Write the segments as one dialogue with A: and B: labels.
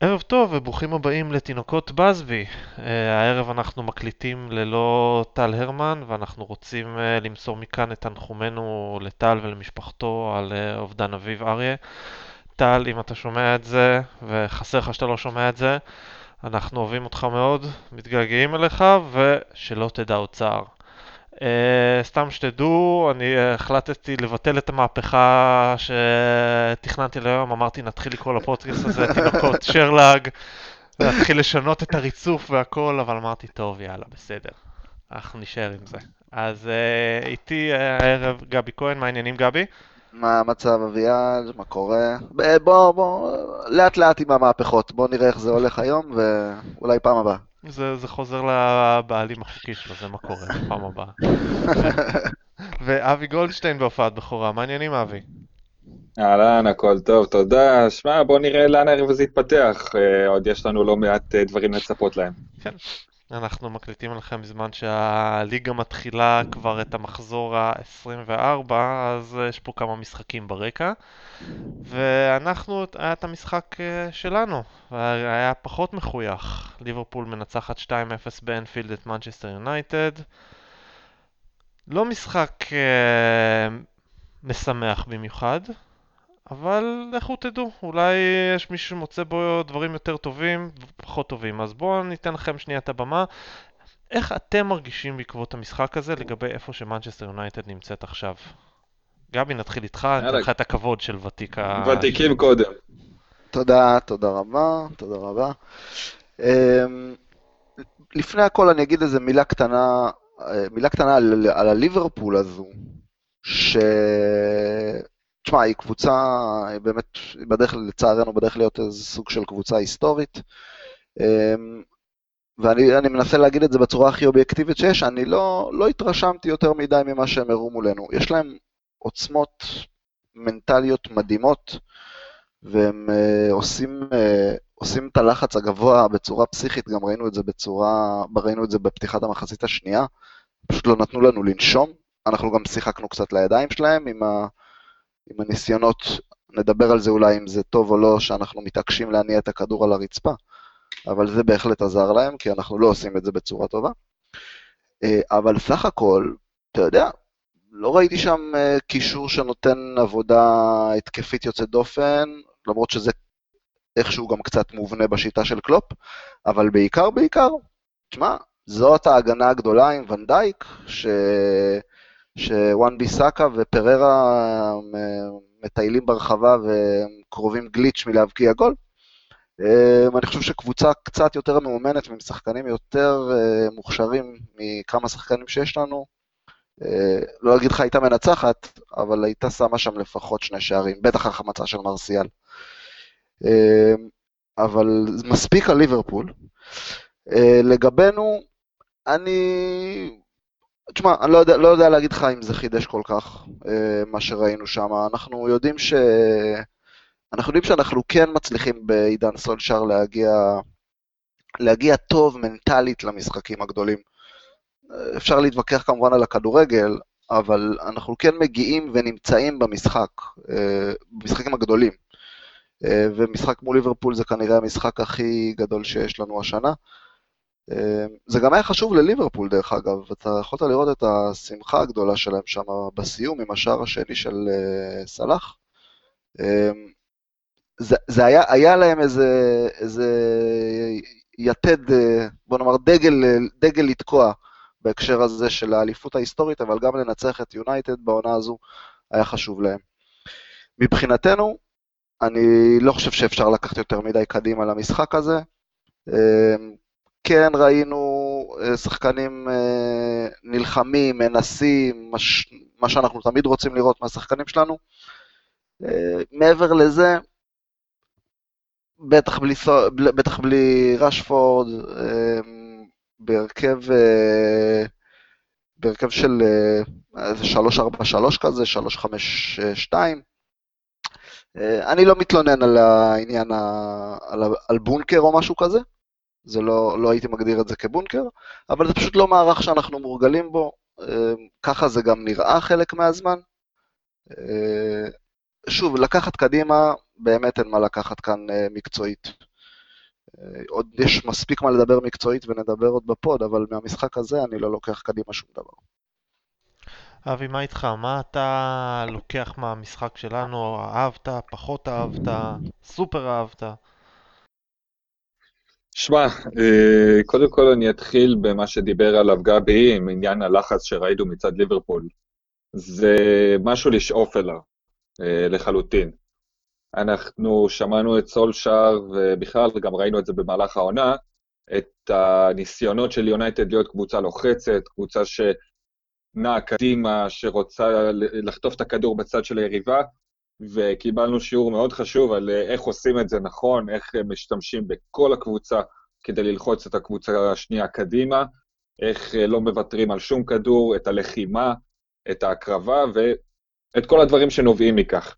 A: ערב טוב וברוכים הבאים לתינוקות בסבי. Uh, הערב אנחנו מקליטים ללא טל הרמן ואנחנו רוצים uh, למסור מכאן את תנחומינו לטל ולמשפחתו על uh, אובדן אביב אריה. טל, אם אתה שומע את זה וחסר לך שאתה לא שומע את זה, אנחנו אוהבים אותך מאוד, מתגעגעים אליך ושלא תדע עוד צער. Uh, סתם שתדעו, אני uh, החלטתי לבטל את המהפכה שתכננתי להיום, אמרתי נתחיל לקרוא לפודקאסט הזה תינוקות שרלאג, להתחיל לשנות את הריצוף והכל, אבל אמרתי טוב יאללה בסדר, אנחנו נשאר עם זה. אז uh, איתי הערב גבי כהן, מה העניינים גבי?
B: מה המצב אביעד, מה קורה? בוא, בוא, לאט לאט עם המהפכות, בוא נראה איך זה הולך היום ואולי פעם הבאה.
A: זה, זה חוזר לבעלים החוקי שלו, זה מה קורה, פעם הבאה. ואבי גולדשטיין בהופעת בכורה, מה העניינים אבי?
C: אהלן, הכל טוב, תודה. שמע, בוא נראה לאן הערב הזה יתפתח, אה, עוד יש לנו לא מעט אה, דברים לצפות להם.
A: כן, אנחנו מקליטים לכם בזמן שהליגה מתחילה כבר את המחזור ה-24, אז יש פה כמה משחקים ברקע. ואנחנו, היה את המשחק אה, שלנו, היה פחות מחוייך. ליברפול מנצחת 2-0 באנפילד את מנצ'סטר יונייטד. לא משחק אה, משמח במיוחד, אבל לכו תדעו, אולי יש מישהו שמוצא בו דברים יותר טובים ופחות טובים. אז בואו ניתן לכם שנייה את הבמה. איך אתם מרגישים בעקבות המשחק הזה לגבי איפה שמנצ'סטר יונייטד נמצאת עכשיו? גבי, נתחיל איתך, אני אתן לך את הכבוד של ותיק ה...
C: ותיקים קודם.
B: תודה, תודה רבה, תודה רבה. אמ, לפני הכל אני אגיד איזה מילה קטנה, אה, מילה קטנה על, על הליברפול הזו, ש... תשמע, היא קבוצה, היא באמת, בדרך, לצערנו, בדרך להיות איזה סוג של קבוצה היסטורית. אמ, ואני מנסה להגיד את זה בצורה הכי אובייקטיבית שיש, אני לא, לא התרשמתי יותר מדי ממה שהם הראו מולנו. יש להם עוצמות מנטליות מדהימות, והם uh, עושים, uh, עושים את הלחץ הגבוה בצורה פסיכית, גם ראינו את זה בצורה, ראינו את זה בפתיחת המחצית השנייה, פשוט לא נתנו לנו לנשום, אנחנו גם שיחקנו קצת לידיים שלהם עם, ה, עם הניסיונות, נדבר על זה אולי אם זה טוב או לא, שאנחנו מתעקשים להניע את הכדור על הרצפה, אבל זה בהחלט עזר להם, כי אנחנו לא עושים את זה בצורה טובה. Uh, אבל סך הכל, אתה יודע, לא ראיתי שם uh, קישור שנותן עבודה התקפית יוצאת דופן, למרות שזה איכשהו גם קצת מובנה בשיטה של קלופ, אבל בעיקר, בעיקר, תשמע, זאת ההגנה הגדולה עם ונדייק, ש... שוואן ביסאקה ופררה אה, מטיילים ברחבה וקרובים גליץ' מלהבקיע גול. אה, אני חושב שקבוצה קצת יותר מאומנת עם שחקנים יותר מוכשרים מכמה שחקנים שיש לנו, אה, לא אגיד לך הייתה מנצחת, אבל הייתה שמה שם לפחות שני שערים, בטח החמצה של מרסיאל. אה, אבל מספיק על ליברפול. אה, לגבינו, אני... תשמע, אני לא יודע, לא יודע להגיד לך אם זה חידש כל כך, מה שראינו שם. אנחנו יודעים ש... אנחנו יודעים שאנחנו כן מצליחים בעידן סולשאר להגיע, להגיע טוב מנטלית למשחקים הגדולים. אפשר להתווכח כמובן על הכדורגל, אבל אנחנו כן מגיעים ונמצאים במשחק, אה, במשחקים הגדולים. אה, ומשחק מול ליברפול זה כנראה המשחק הכי גדול שיש לנו השנה. אה, זה גם היה חשוב לליברפול דרך אגב, אתה יכולת לראות את השמחה הגדולה שלהם שם בסיום עם השער השני של סלאח. זה, זה היה, היה להם איזה, איזה יתד, בוא נאמר דגל, דגל לתקוע בהקשר הזה של האליפות ההיסטורית, אבל גם לנצח את יונייטד בעונה הזו היה חשוב להם. מבחינתנו, אני לא חושב שאפשר לקחת יותר מדי קדימה למשחק הזה. כן ראינו אה, שחקנים אה, נלחמים, מנסים, מה שאנחנו תמיד רוצים לראות מהשחקנים שלנו. אה, מעבר לזה, בטח בלי, בטח בלי רשפורד, בהרכב, של אה, איזה 3-4-3 כזה, 3-5-2. אה, אני לא מתלונן על העניין, על בונקר או משהו כזה, זה לא, לא הייתי מגדיר את זה כבונקר, אבל זה פשוט לא מערך שאנחנו מורגלים בו, ככה זה גם נראה חלק מהזמן. שוב, לקחת קדימה, באמת אין מה לקחת כאן מקצועית. אה, עוד יש מספיק מה לדבר מקצועית ונדבר עוד בפוד, אבל מהמשחק הזה אני לא לוקח קדימה שום דבר.
A: אבי, מה איתך? מה אתה לוקח מהמשחק שלנו? אהבת, פחות אהבת, סופר אהבת?
C: שמע, אה, קודם כל אני אתחיל במה שדיבר עליו גבי, עם עניין הלחץ שראינו מצד ליברפול. זה משהו לשאוף אליו, אה, לחלוטין. אנחנו שמענו את סולשאר, ובכלל גם ראינו את זה במהלך העונה, את הניסיונות של יונייטד להיות קבוצה לוחצת, קבוצה שנעה קדימה, שרוצה לחטוף את הכדור בצד של היריבה, וקיבלנו שיעור מאוד חשוב על איך עושים את זה נכון, איך משתמשים בכל הקבוצה כדי ללחוץ את הקבוצה השנייה קדימה, איך לא מוותרים על שום כדור, את הלחימה, את ההקרבה ואת כל הדברים שנובעים מכך.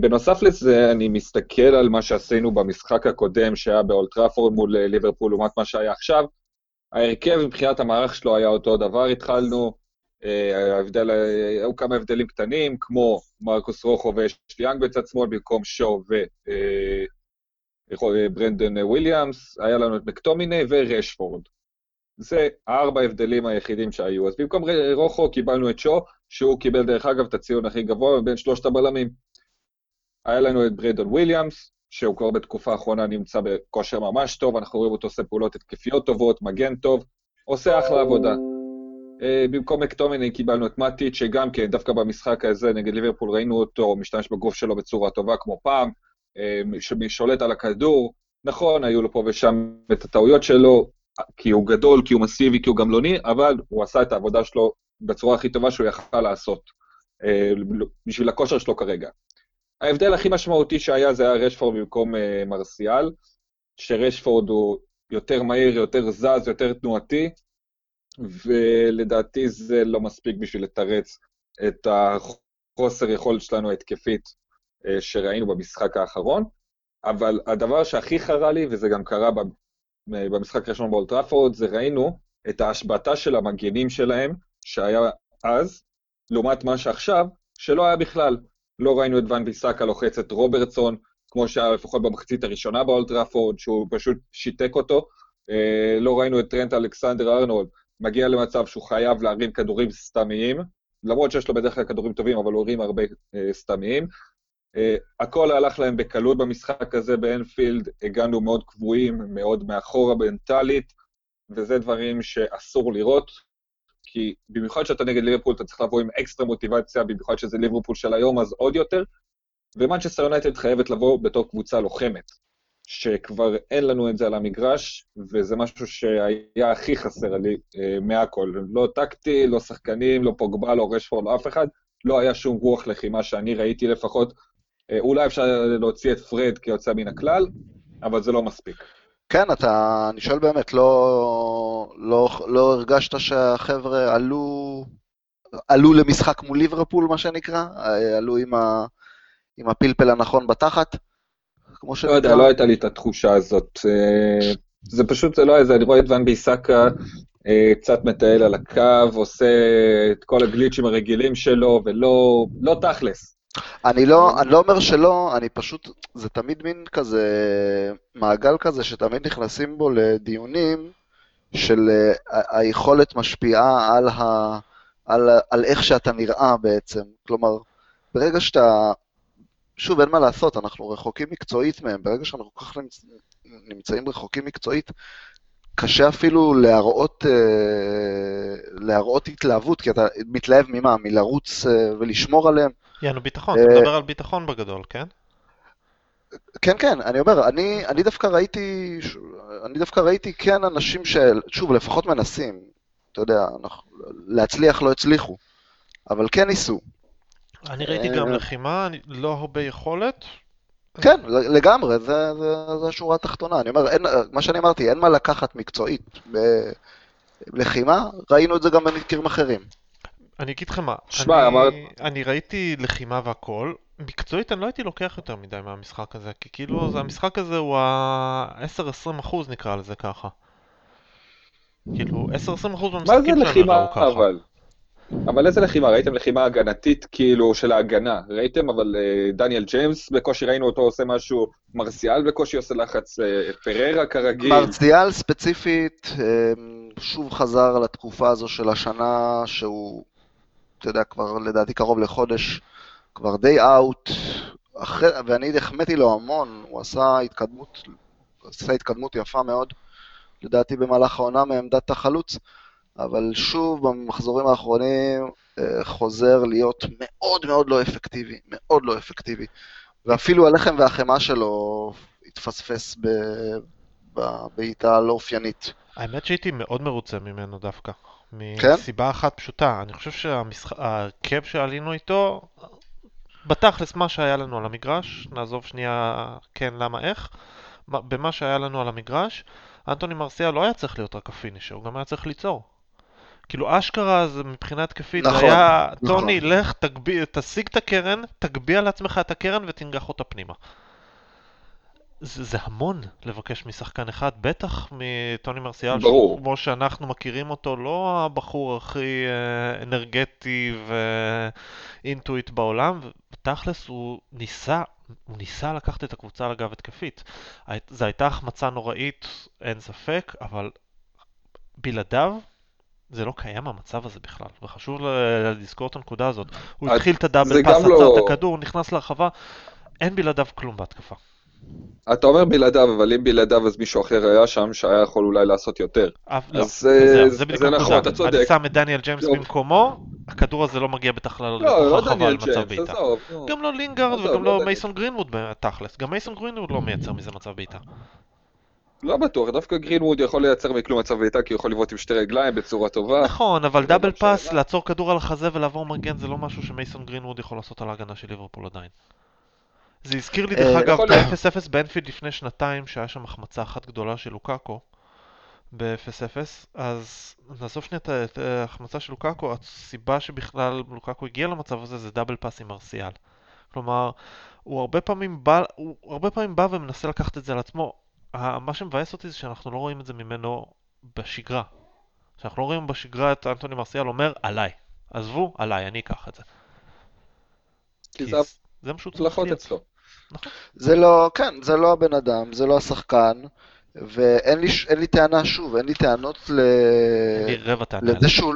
C: בנוסף לזה, אני מסתכל על מה שעשינו במשחק הקודם שהיה באולטראפורד מול אה, ליברפול לעומת מה שהיה עכשיו. ההרכב מבחינת המערך שלו היה אותו דבר, התחלנו, ההבדל, היו כמה הבדלים קטנים, כמו מרקוס רוחו ואשלי יאנג בצד שמאל במקום שואו וברנדון אה, וויליאמס, היה לנו את מקטומיני ורשפורד. זה הארבע ההבדלים היחידים שהיו. אז במקום רוחו קיבלנו את שואו, שהוא קיבל דרך אגב את הציון הכי גבוה מבין שלושת הבלמים. היה לנו את ברנדון וויליאמס, שהוא כבר בתקופה האחרונה נמצא בכושר ממש טוב, אנחנו רואים אותו עושה פעולות התקפיות טובות, מגן טוב, עושה אחלה עבודה. Uh, במקום מקטומיני קיבלנו את מאטיץ', שגם כן, דווקא במשחק הזה נגד ליברפול ראינו אותו משתמש בגוף שלו בצורה טובה כמו פעם, uh, שולט על הכדור, נכון, היו לו פה ושם את הטעויות שלו, כי הוא גדול, כי הוא מסיבי, כי הוא גמלוני, אבל הוא עשה את העבודה שלו בצורה הכי טובה שהוא יכל לעשות, uh, בשביל הכושר שלו כרגע. ההבדל הכי משמעותי שהיה זה היה רשפורד במקום מרסיאל, שרשפורד הוא יותר מהיר, יותר זז, יותר תנועתי, ולדעתי זה לא מספיק בשביל לתרץ את החוסר יכולת שלנו התקפית uh, שראינו במשחק האחרון. אבל הדבר שהכי חרה לי, וזה גם קרה במשחק הראשון באולטראפורד, זה ראינו את ההשבתה של המגנים שלהם, שהיה אז, לעומת מה שעכשיו, שלא היה בכלל. לא ראינו את ואן ביסאקה לוחץ את רוברטסון, כמו שהיה לפחות במחצית הראשונה באולטראפורד, שהוא פשוט שיתק אותו. אה, לא ראינו את טרנט אלכסנדר ארנולד מגיע למצב שהוא חייב להרים כדורים סתמיים, למרות שיש לו בדרך כלל כדורים טובים, אבל הוא הרים הרבה אה, סתמיים. Uh, הכל הלך להם בקלות במשחק הזה באנפילד, הגענו מאוד קבועים, מאוד מאחורה מנטלית, וזה דברים שאסור לראות. כי במיוחד שאתה נגד ליברפול, אתה צריך לבוא עם אקסטרה מוטיבציה, במיוחד שזה ליברפול של היום, אז עוד יותר. ומנצ'סטר יונייטד חייבת לבוא בתור קבוצה לוחמת, שכבר אין לנו את זה על המגרש, וזה משהו שהיה הכי חסר לי אה, מהכל. לא טקטי, לא שחקנים, לא פוגבה, לא רשפורד, לא אף אחד. לא היה שום רוח לחימה שאני ראיתי לפחות. אה, אולי אפשר להוציא את פרד כיוצא מן הכלל, אבל זה לא מספיק.
B: כן, אתה, אני שואל באמת, לא, לא, לא הרגשת שהחבר'ה עלו, עלו למשחק מול ליברפול, מה שנקרא? עלו עם, ה, עם הפלפל הנכון בתחת?
C: כמו שנקרא? לא יודע, לא הייתה לי את התחושה הזאת. אה, זה פשוט, זה לא איזה, אני רואה את ואן ביסאקה אה, קצת מטייל על הקו, עושה את כל הגליצ'ים הרגילים שלו, ולא לא תכלס.
B: אני לא, אני לא אומר שלא, אני פשוט, זה תמיד מין כזה מעגל כזה שתמיד נכנסים בו לדיונים של uh, היכולת משפיעה על, ה, על, על איך שאתה נראה בעצם. כלומר, ברגע שאתה, שוב, אין מה לעשות, אנחנו רחוקים מקצועית מהם, ברגע שאנחנו כל כך נמצ, נמצאים רחוקים מקצועית, קשה אפילו להראות, uh, להראות התלהבות, כי אתה מתלהב ממה? מלרוץ uh, ולשמור עליהם.
A: יענו ביטחון, אתה מדבר על ביטחון בגדול, כן?
B: כן, כן, אני אומר, אני, אני דווקא ראיתי, אני דווקא ראיתי כן אנשים של, שוב, לפחות מנסים, אתה יודע, אנחנו, להצליח לא הצליחו, אבל כן ניסו.
A: אני ראיתי גם אה, לחימה, לא הרבה יכולת.
B: כן, לגמרי, זה, זה, זה השורה התחתונה. אני אומר, אין, מה שאני אמרתי, אין מה לקחת מקצועית בלחימה, ראינו את זה גם במקרים אחרים.
A: אני אגיד לך מה, שמה, אני, אמר... אני ראיתי לחימה והכל, מקצועית אני לא הייתי לוקח יותר מדי מהמשחק הזה, כי כאילו זה, המשחק הזה הוא ה-10-20 אחוז נקרא לזה ככה. כאילו 10-20 אחוז מהמשחקים
C: שלנו ראו ככה. מה זה לחימה אבל? אבל איזה לחימה? ראיתם לחימה הגנתית כאילו של ההגנה, ראיתם? אבל אה, דניאל ג'יימס, בקושי ראינו אותו עושה משהו, מרסיאל בקושי עושה לחץ, אה, פררה כרגיל.
B: מרציאל ספציפית, אה, שוב חזר לתקופה הזו של השנה שהוא, אתה יודע, כבר לדעתי קרוב לחודש, כבר די אאוט, ואני החמאתי לו המון, הוא עשה התקדמות, עשה התקדמות יפה מאוד, לדעתי במהלך העונה מעמדת החלוץ, אבל שוב במחזורים האחרונים אה, חוזר להיות מאוד מאוד לא אפקטיבי, מאוד לא אפקטיבי. ואפילו הלחם והחמאה שלו התפספס בבעיטה לא אופיינית.
A: האמת שהייתי מאוד מרוצה ממנו דווקא.
B: כן?
A: מסיבה אחת פשוטה, אני חושב שההרכב שעלינו איתו, בתכלס מה שהיה לנו על המגרש, נעזוב שנייה כן למה איך, מה- במה שהיה לנו על המגרש, אנטוני מרסיאל לא היה צריך להיות רק הפינישר, הוא גם היה צריך ליצור. כאילו אשכרה זה מבחינה התקפית,
B: נכון,
A: זה היה,
B: נכון.
A: טוני, לך תגביה, תשיג את הקרן, תגביה לעצמך את הקרן ותנגח אותה פנימה. זה, זה המון לבקש משחקן אחד, בטח מטוני מרסיאל,
C: ברור.
A: כמו שאנחנו מכירים אותו, לא הבחור הכי אה, אנרגטי ואינטואיט בעולם, ותכלס הוא ניסה, הוא ניסה לקחת את הקבוצה על הגב התקפית. זו הייתה החמצה נוראית, אין ספק, אבל בלעדיו זה לא קיים המצב הזה בכלל, וחשוב לזכור את הנקודה הזאת. הוא התחיל את
C: זה
A: הדאבל פאס, עצר
C: לא-
A: את הכדור, נכנס לרחבה, אין בלעדיו כלום בהתקפה.
C: אתה אומר בלעדיו, אבל אם בלעדיו אז מישהו אחר היה שם שהיה יכול אולי לעשות יותר.
A: אף, לא,
C: אז, אה,
A: זהו,
C: זה
A: זה בדיוק
C: נכון. אתה צודק.
A: אני שם את דניאל ג'יימס
C: טוב.
A: במקומו, הכדור הזה לא מגיע בכלל
C: לא, לא דניאל ג'יימס. עזוב.
A: גם לא לינגארד וגם
C: לא
A: לא. מייסון גרינווד בתכלס. גם מייסון גרינווד לא מייצר מזה מצב בעיטה.
C: לא בטוח, דווקא גרינווד יכול לייצר מכלום מצב בעיטה, כי הוא יכול לבעוט עם שתי רגליים בצורה טובה.
A: נכון, אבל, אבל
C: לא משנה.
A: פאס, לעצור כדור על החזה ולעבור מגן זה לא משהו שמייסון גרינווד יכול לעשות על ההגנה של ליברפול עדיין. זה הזכיר לי
B: אה,
A: דרך אגב
C: יכול
A: את
C: להיות.
A: ה-0-0 באנפילד לפני שנתיים, שהיה שם החמצה אחת גדולה של לוקאקו ב-0-0, אז נעזוב שנייה את ההחמצה של לוקאקו, הסיבה שבכלל לוקאקו הגיע למצב הזה זה דאבל פאס עם ארסיאל. כלומר, הוא הרבה פעמים בא, הוא הרבה פעמים בא ומנסה לקחת את זה על עצמו. מה שמבאס אותי זה שאנחנו לא רואים את זה ממנו בשגרה. שאנחנו לא רואים בשגרה את אנטוני מרסיאל אומר עליי. עזבו, עליי, אני אקח את זה.
C: כי זה
A: זה מה שהוא צריך להיות.
C: אצלו.
B: זה לא, כן, זה לא הבן אדם, זה לא השחקן, ואין לי, אין לי טענה, שוב, אין לי טענות ל...
A: אין לי רבע טענה.
B: לזה שהוא...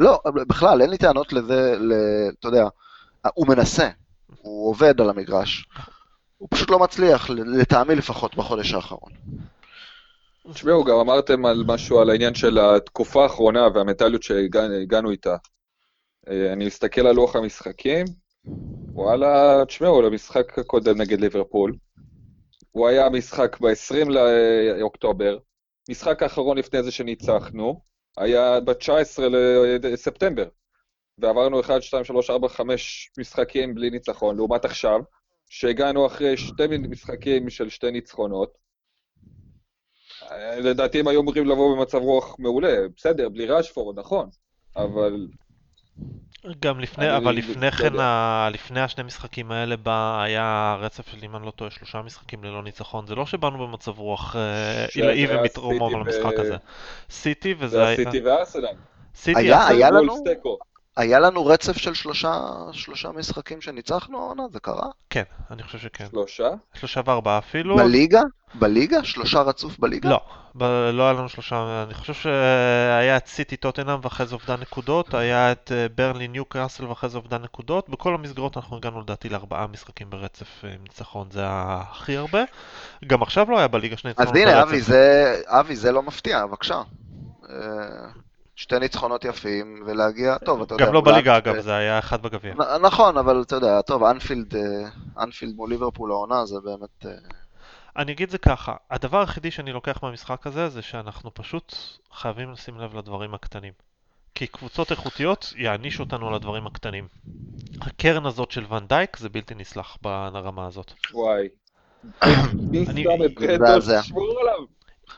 B: לא, בכלל, אין לי טענות לזה, ל... אתה יודע, הוא מנסה, הוא עובד על המגרש. הוא פשוט לא מצליח, לטעמי לפחות, בחודש האחרון.
C: תשמעו, גם אמרתם על משהו, על העניין של התקופה האחרונה והמנטליות שהגענו איתה. אה, אני מסתכל על לוח המשחקים, וואלה, תשמעו, למשחק הקודם נגד ליברפול, הוא היה משחק ב-20 לאוקטובר, משחק האחרון לפני זה שניצחנו, היה ב-19 לספטמבר, ועברנו 1, 2, 3, 4, 5 משחקים בלי ניצחון, לעומת עכשיו, שהגענו אחרי שתי משחקים של שתי ניצחונות, אה, לדעתי הם היו אמורים לבוא במצב רוח מעולה, בסדר, בלי ראשפורד, נכון, אבל
A: גם לפני, אבל לפני כן. ה- לפני השני משחקים האלה בא, היה רצף של, אם אני לא טועה, שלושה משחקים ללא ניצחון. זה לא שבאנו במצב רוח אה, עילאי
C: היה
A: ומתרומם
C: סיטי
A: למשחק
C: ו-
A: הזה. סיטי וזה
C: זה
A: היה...
C: הסיטי וארסנל.
A: סיטי,
B: היה- היה לנו-. היה לנו רצף של שלושה, שלושה משחקים שניצחנו העונה? זה קרה?
A: כן, אני חושב שכן.
C: שלושה?
A: שלושה וארבעה אפילו.
B: בליגה? בליגה? שלושה רצוף בליגה?
A: לא, ב- לא היה לנו שלושה, אני חושב שהיה את סיטי טוטנאם ואחרי זה אובדן נקודות, היה את אה, ברלי ניו קאסל ואחרי זה אובדן נקודות, בכל המסגרות אנחנו הגענו לדעתי לארבעה משחקים ברצף אה, עם ניצחון, זה היה הכי הרבה. גם עכשיו לא היה בליגה שני
B: אז
A: ניצחונות
B: הנה,
A: ברצף.
B: אבי, זה, אבי, זה לא מפתיע, בבקשה. שתי ניצחונות יפים, ולהגיע, טוב, אתה יודע...
A: גם לא בליגה אגב, זה היה אחד בגביע.
B: נכון, אבל אתה יודע, טוב, אנפילד, אה, אנפילד מול ליברפול העונה, זה באמת... אה,
A: אני אגיד זה ככה, הדבר היחידי שאני לוקח מהמשחק הזה זה שאנחנו פשוט חייבים לשים לב לדברים הקטנים. כי קבוצות איכותיות יענישו אותנו על הדברים הקטנים. הקרן הזאת של ון דייק זה בלתי נסלח ברמה הזאת.
C: וואי.
A: אני-
B: זה-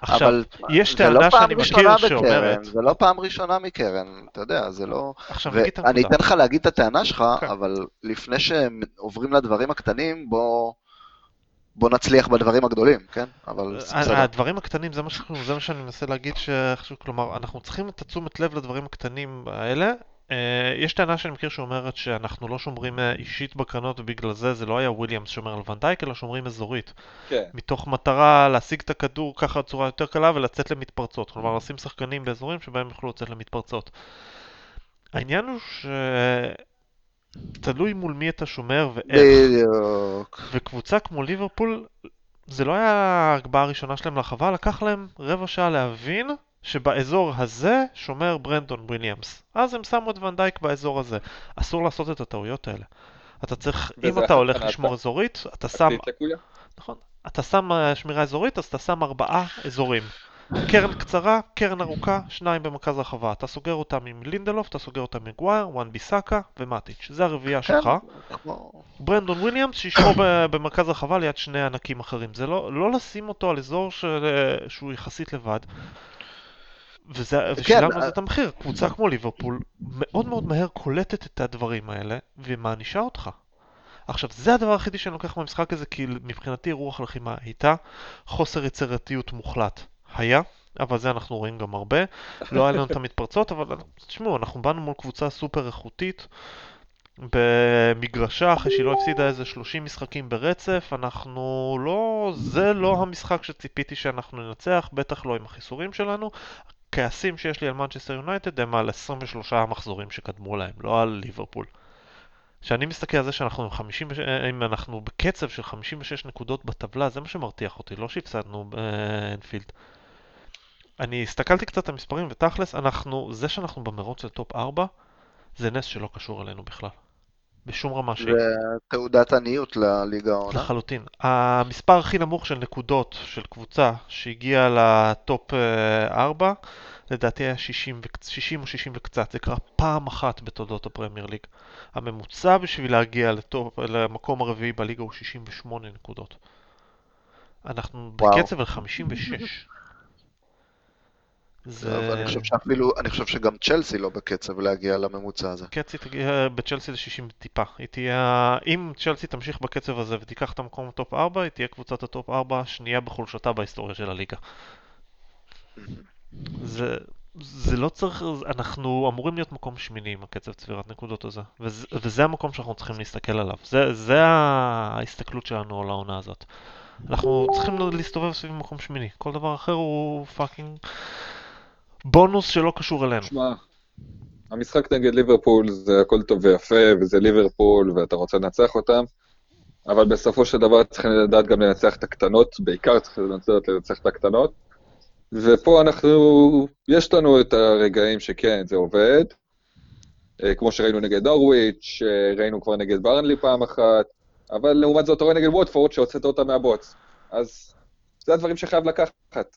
A: עכשיו,
B: אבל
A: יש
B: זה לא
A: טענה
B: פעם
A: שאני מכיר שאומרת,
B: זה לא פעם ראשונה מקרן, אתה יודע, זה לא...
A: עכשיו נגיד את הנקודה.
B: אתן לך להגיד את הטענה שלך,
A: כן.
B: אבל לפני שהם עוברים לדברים הקטנים, בוא... בוא נצליח בדברים הגדולים, כן? אבל בסדר.
A: הדברים הקטנים, זה מה, שאנחנו, זה מה שאני מנסה להגיד, ש... כלומר, אנחנו צריכים את התשומת לב לדברים הקטנים האלה, יש טענה שאני מכיר שאומרת שאנחנו לא שומרים אה, אישית בקרנות ובגלל זה זה לא היה וויליאמס שומר על ונדייק אלא שומרים אזורית.
C: כן.
A: מתוך מטרה להשיג את הכדור ככה בצורה יותר קלה ולצאת למתפרצות. כלומר לשים שחקנים באזורים שבהם יוכלו לצאת למתפרצות. העניין הוא ש... תלוי מול מי אתה שומר ואיך.
B: בדיוק.
A: וקבוצה כמו ליברפול, זה לא היה ההגבהה הראשונה שלהם לרחבה, לקח להם רבע שעה להבין שבאזור הזה שומר ברנדון וויליאמס. אז הם שמו את ונדייק באזור הזה. אסור לעשות את הטעויות האלה. אתה צריך, אם אתה הולך. לשמור אזורית, אתה שם? נכון, אתה שם אה, שמירה אזורית, אז אתה שם ארבעה אזורים. קרן קצרה, קרן ארוכה, שניים במרכז הרחבה. אתה סוגר אותם עם לינדלוף, אתה סוגר אותם עם מגווייר, וואן ביסאקה ומטיץ'. זה הרביעייה שלך.
B: כמו-
A: ברנדון וויליאמס שישמור ב- במרכז הרחבה ליד שני ענקים אחרים. זה לא, לא לשים אותו על אזור של, אה, שהוא יחסית לבד. וזה, ושילמנו על
B: אה-
A: זה את המחיר. קבוצה כמו ליברפול מאוד מאוד מהר קולטת את הדברים האלה ומענישה אותך. עכשיו, זה הדבר היחידי שאני לוקח מהמשחק הזה, כי מבחינתי רוח לחימה הייתה חוסר יצירתיות מוחלט. היה, אבל זה אנחנו רואים גם הרבה. לא היה לנו את המתפרצות, אבל תשמעו, אנחנו באנו מול קבוצה סופר איכותית. במגרשה אחרי שהיא לא הפסידה איזה 30 משחקים ברצף, אנחנו לא... זה לא המשחק שציפיתי שאנחנו ננצח, בטח לא עם החיסורים שלנו. הכעסים שיש לי על מנצ'סטר יונייטד הם על 23 המחזורים שקדמו להם, לא על ליברפול. כשאני מסתכל על זה שאנחנו עם 50, אם אנחנו בקצב של 56 נקודות בטבלה, זה מה שמרתיח אותי, לא שהפסדנו באנפילד. אני הסתכלתי קצת על המספרים ותכלס, אנחנו, זה שאנחנו במרוץ לטופ 4, זה נס שלא קשור אלינו בכלל. בשום רמה שהיא.
B: זה תעודת עניות לליגה העונה.
A: לחלוטין. המספר הכי נמוך של נקודות של קבוצה שהגיעה לטופ אה, 4, לדעתי היה 60, ו- 60 או 60 וקצת. זה קרה פעם אחת בתולדות הפרמייר ליג. הממוצע בשביל להגיע ל top, למקום הרביעי בליגה הוא 68 נקודות. אנחנו
B: וואו.
A: בקצב על 56. זה...
B: אבל אני חושב שאפילו, אני חושב שגם צ'לסי לא בקצב להגיע לממוצע הזה.
A: קצי תגיע בצ'לסי ל-60 טיפה. היא תהיה... אם צ'לסי תמשיך בקצב הזה ותיקח את המקום ב top 4, היא תהיה קבוצת ה top 4 השנייה בחולשתה בהיסטוריה של הליגה. זה, זה לא צריך... אנחנו אמורים להיות מקום שמיני עם הקצב צבירת נקודות הזה. וזה, וזה המקום שאנחנו צריכים להסתכל עליו. זה, זה ההסתכלות שלנו על העונה הזאת. אנחנו צריכים להסתובב סביב מקום שמיני. כל דבר אחר הוא fucking בונוס שלא קשור אלינו.
C: שמע, המשחק נגד ליברפול זה הכל טוב ויפה, וזה ליברפול, ואתה רוצה לנצח אותם, אבל בסופו של דבר צריכים לדעת גם לנצח את הקטנות, בעיקר צריכים לדעת לנצח את הקטנות. ופה אנחנו, יש לנו את הרגעים שכן, זה עובד, אה, כמו שראינו נגד נורוויץ', אה, ראינו כבר נגד ברנלי פעם אחת, אבל לעומת זאת אתה רואה נגד ווטפורד שהוצאת אותה מהבוץ. אז זה הדברים שחייב לקחת.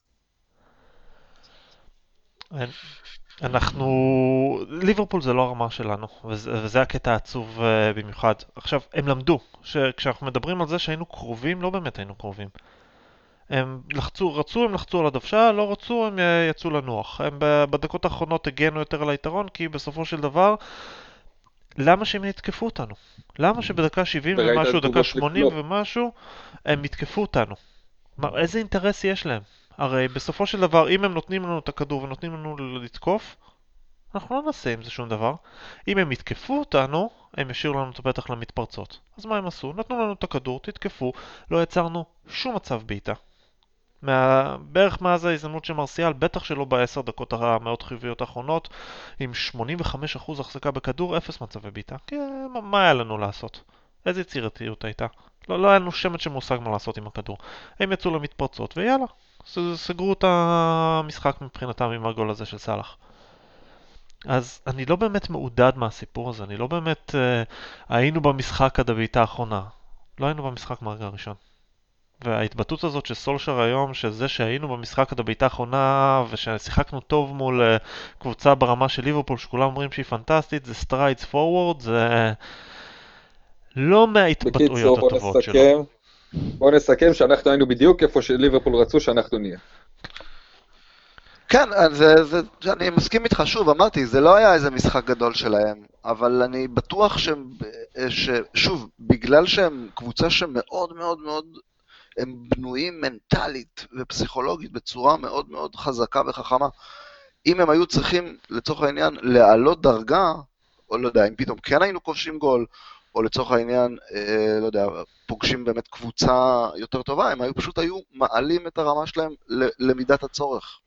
A: אנחנו... ליברפול זה לא הרמה שלנו, וזה, וזה הקטע העצוב uh, במיוחד. עכשיו, הם למדו שכשאנחנו מדברים על זה שהיינו קרובים, לא באמת היינו קרובים. הם לחצו, רצו, הם לחצו על הדוושה, לא רצו, הם אה, יצאו לנוח. הם בדקות האחרונות הגנו יותר על היתרון, כי בסופו של דבר, למה שהם יתקפו אותנו? למה שבדקה 70
C: וראית
A: ומשהו, דקה 80
C: לקלופ.
A: ומשהו, הם יתקפו אותנו? מה, איזה אינטרס יש להם? הרי בסופו של דבר, אם הם נותנים לנו את הכדור ונותנים לנו לתקוף, אנחנו לא נעשה עם זה שום דבר. אם הם יתקפו אותנו, הם ישאירו לנו את הפתח למתפרצות. אז מה הם עשו? נתנו לנו את הכדור, תתקפו, לא יצרנו שום מצב בעיטה. מה... בערך מאז ההזדמנות של מרסיאל, בטח שלא בעשר דקות המאוד חיוביות האחרונות, עם 85% החזקה בכדור, אפס מצבי בעיטה. כי אה, מה- מה היה לנו לעשות? איזה יצירתיות הייתה? לא, לא היה לנו שמץ של מושג מה לעשות עם הכדור. הם יצאו למתפרצות, ויאללה, סגרו את המשחק מבחינתם עם הגול הזה של סאלח. אז אני לא באמת מעודד מהסיפור הזה, אני לא באמת... אה, היינו במשחק עד הבעיטה האחרונה. לא היינו במשחק מהרגע הראשון. וההתבטאות הזאת של סולשר היום, שזה שהיינו במשחק עד הבעיטה האחרונה וששיחקנו טוב מול אה, קבוצה ברמה של ליברפול שכולם אומרים שהיא פנטסטית, זה strides forward, זה לא מההתבטאויות
C: בקיצור, בוא
A: הטובות שלו.
C: נסכם. בוא נסכם שאנחנו היינו בדיוק איפה שליברפול רצו שאנחנו נהיה.
B: כן, אז זה, זה, אני מסכים איתך, שוב, אמרתי, זה לא היה איזה משחק גדול שלהם, אבל אני בטוח שהם, ש, שוב, בגלל שהם קבוצה שמאוד מאוד מאוד, הם בנויים מנטלית ופסיכולוגית בצורה מאוד מאוד חזקה וחכמה. אם הם היו צריכים, לצורך העניין, להעלות דרגה, או לא יודע, אם פתאום כן היינו כובשים גול, או לצורך העניין, אה, לא יודע, פוגשים באמת קבוצה יותר טובה, הם היו פשוט היו מעלים את הרמה שלהם למידת הצורך.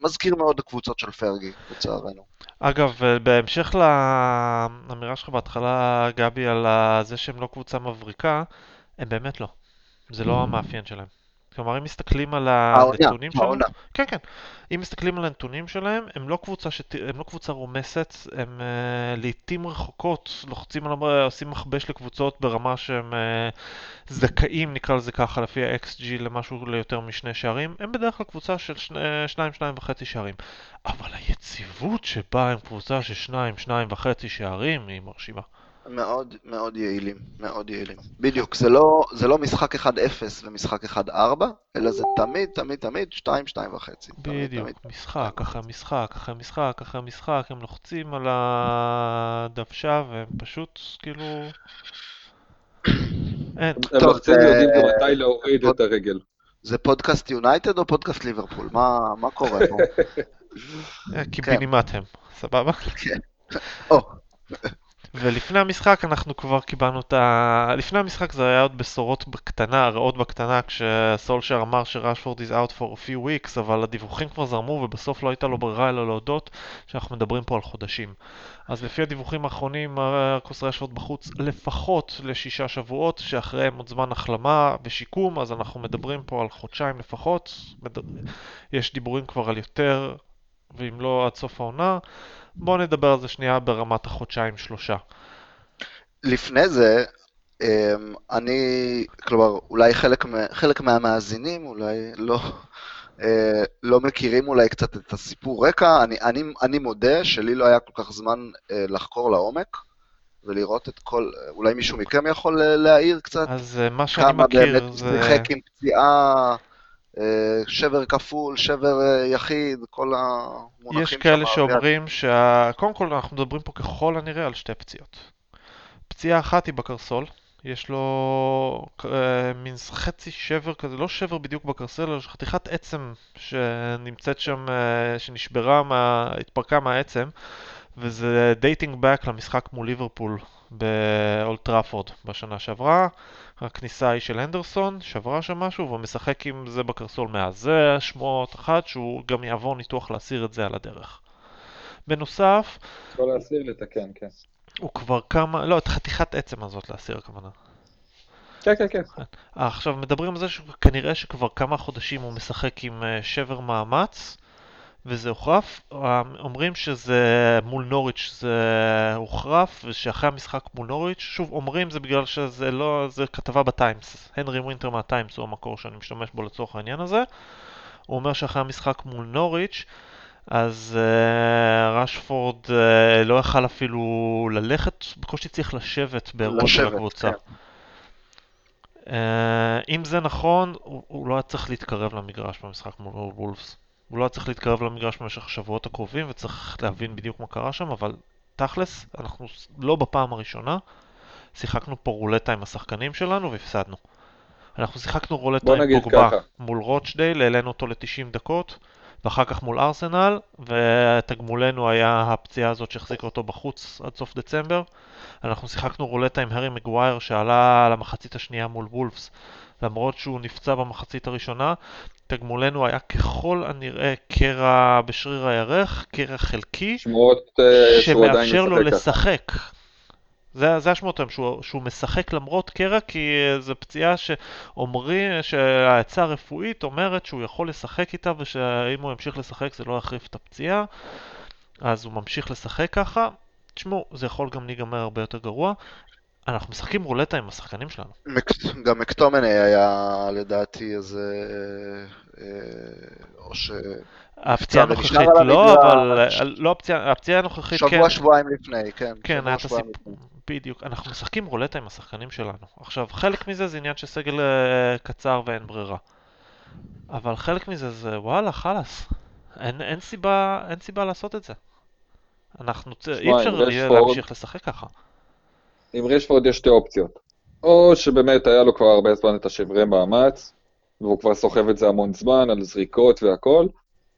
B: מזכיר מאוד קבוצות של פרגי, לצערנו.
A: אגב, בהמשך לאמירה שלך בהתחלה, גבי, על זה שהם לא קבוצה מבריקה, הם באמת לא. זה לא המאפיין שלהם. כלומר, אם מסתכלים על הנתונים שלהם, כן, כן, אם מסתכלים על הנתונים שלהם, הם לא קבוצה, שת... הם לא קבוצה רומסת, הם uh, לעיתים רחוקות לוחצים על, עושים מכבש לקבוצות ברמה שהם uh, זכאים, נקרא לזה ככה, לפי ה-XG למשהו ליותר משני שערים, הם בדרך כלל קבוצה של שני, שניים, שניים וחצי שערים. אבל היציבות שבה הם קבוצה של שניים, שניים וחצי שערים היא מרשימה.
B: מאוד מאוד יעילים, מאוד יעילים. בדיוק, זה לא, זה לא משחק 1-0 ומשחק 1-4, אלא זה תמיד, תמיד, תמיד 2-2.5.
A: בדיוק, תמיד, משחק אחרי משחק אחרי משחק אחרי משחק, הם לוחצים על הדוושה והם פשוט כאילו...
C: אין. הם לוחצים יודעים גם מתי להוריד את הרגל.
B: זה פודקאסט יונייטד או פודקאסט ליברפול? מה קורה פה?
A: קיבינימט הם, סבבה? כן. ולפני המשחק אנחנו כבר קיבלנו את ה... לפני המשחק זה היה עוד בשורות בקטנה, רעות בקטנה, כשסולשר אמר שראשפורד is out for a few weeks, אבל הדיווחים כבר זרמו ובסוף לא הייתה לו ברירה אלא להודות שאנחנו מדברים פה על חודשים. אז לפי הדיווחים האחרונים, מרקוס רשפורד בחוץ לפחות לשישה שבועות, שאחריהם עוד זמן החלמה ושיקום, אז אנחנו מדברים פה על חודשיים לפחות. יש דיבורים כבר על יותר, ואם לא עד סוף העונה. בואו נדבר על זה שנייה ברמת החודשיים-שלושה.
B: לפני זה, אמ, אני, כלומר, אולי חלק, חלק מהמאזינים אולי לא, אה, לא מכירים אולי קצת את הסיפור רקע. אני, אני, אני מודה שלי לא היה כל כך זמן אה, לחקור לעומק. ולראות את כל, אולי מישהו מכם יכול אה, להעיר קצת?
A: אז מה שאני מכיר זה... כמה באמת
B: שיחק עם פציעה שבר כפול, שבר אה, יחיד, כל המונחים
A: יש כאלה שאומרים שה... קודם כל אנחנו מדברים פה ככל הנראה על שתי פציעות. פציעה אחת היא בקרסול, יש לו אה, מין חצי שבר כזה, לא שבר בדיוק בקרסל, אלא חתיכת עצם שנמצאת שם, אה, שנשברה, מה, התפרקה מהעצם, וזה dating back למשחק מול ליברפול באולטראפורד בשנה שעברה. הכניסה היא של הנדרסון, שברה שם משהו, והוא משחק עם זה בקרסול מאז. זה שמועות אחת, שהוא גם יעבור ניתוח להסיר את זה על הדרך. בנוסף...
C: יכול להסיר, לתקן, כן.
A: הוא כבר כמה... לא, את חתיכת עצם הזאת להסיר הכוונה.
C: כן, כן, כן.
A: עכשיו, מדברים על זה שכנראה שכבר כמה חודשים הוא משחק עם אה, שבר מאמץ, וזה הוחרף. אומרים שזה מול נוריץ' זה הוחרף, ושאחרי המשחק מול נוריץ', שוב, אומרים זה בגלל שזה לא, זה כתבה בטיימס. הנרי ווינטר מהטיימס הוא המקור שאני משתמש בו לצורך העניין הזה. הוא אומר שאחרי המשחק מול נוריץ', אז אה, רשפורד אה, לא יכל אפילו ללכת, בקושי צריך לשבת באירוע של הקבוצה. כן. אה, אם זה נכון, הוא, הוא לא היה צריך להתקרב למגרש במשחק מול וולפס. הוא לא צריך להתקרב למגרש במשך השבועות הקרובים וצריך להבין בדיוק מה קרה שם, אבל תכלס, אנחנו לא בפעם הראשונה שיחקנו פה רולטה עם השחקנים שלנו והפסדנו. אנחנו שיחקנו רולטה עם פוגבה מול רוטשדייל, העלינו אותו ל-90 דקות, ואחר כך מול ארסנל, ותגמולנו היה הפציעה הזאת שהחזיקה אותו בחוץ עד סוף דצמבר. אנחנו שיחקנו רולטה עם הארי מגווייר שעלה למחצית השנייה מול וולפס, למרות שהוא נפצע במחצית הראשונה, תגמולנו היה ככל הנראה קרע בשריר הירך, קרע חלקי,
C: שמועות אה,
A: שמאפשר לו לשחק. זה, זה השמות היום, שהוא, שהוא משחק למרות קרע, כי זו פציעה שאומרים, שהעצה הרפואית אומרת שהוא יכול לשחק איתה, ושאם הוא ימשיך לשחק זה לא יחריף את הפציעה, אז הוא ממשיך לשחק ככה. תשמעו, זה יכול גם להיגמר הרבה יותר גרוע. אנחנו משחקים רולטה עם השחקנים שלנו.
B: גם מקטומני היה לדעתי איזה... אה, או ש...
A: הפציעה הנוכחית לא, אבל... לא הפציעה, הפציעה הנוכחית
B: כן. שבוע, שבועיים לפני, כן.
A: כן, היה את הסיפור. בדיוק. אנחנו משחקים רולטה עם השחקנים שלנו. עכשיו, חלק מזה זה עניין של סגל אה, קצר ואין ברירה. אבל חלק מזה זה וואלה, חלאס. אין, אין, סיבה, אין סיבה לעשות את זה. אנחנו... אי אפשר להמשיך לשחק ככה.
C: עם רשפורד יש שתי אופציות. או שבאמת היה לו כבר הרבה זמן את השברי מאמץ, והוא כבר סוחב את זה המון זמן על זריקות והכל,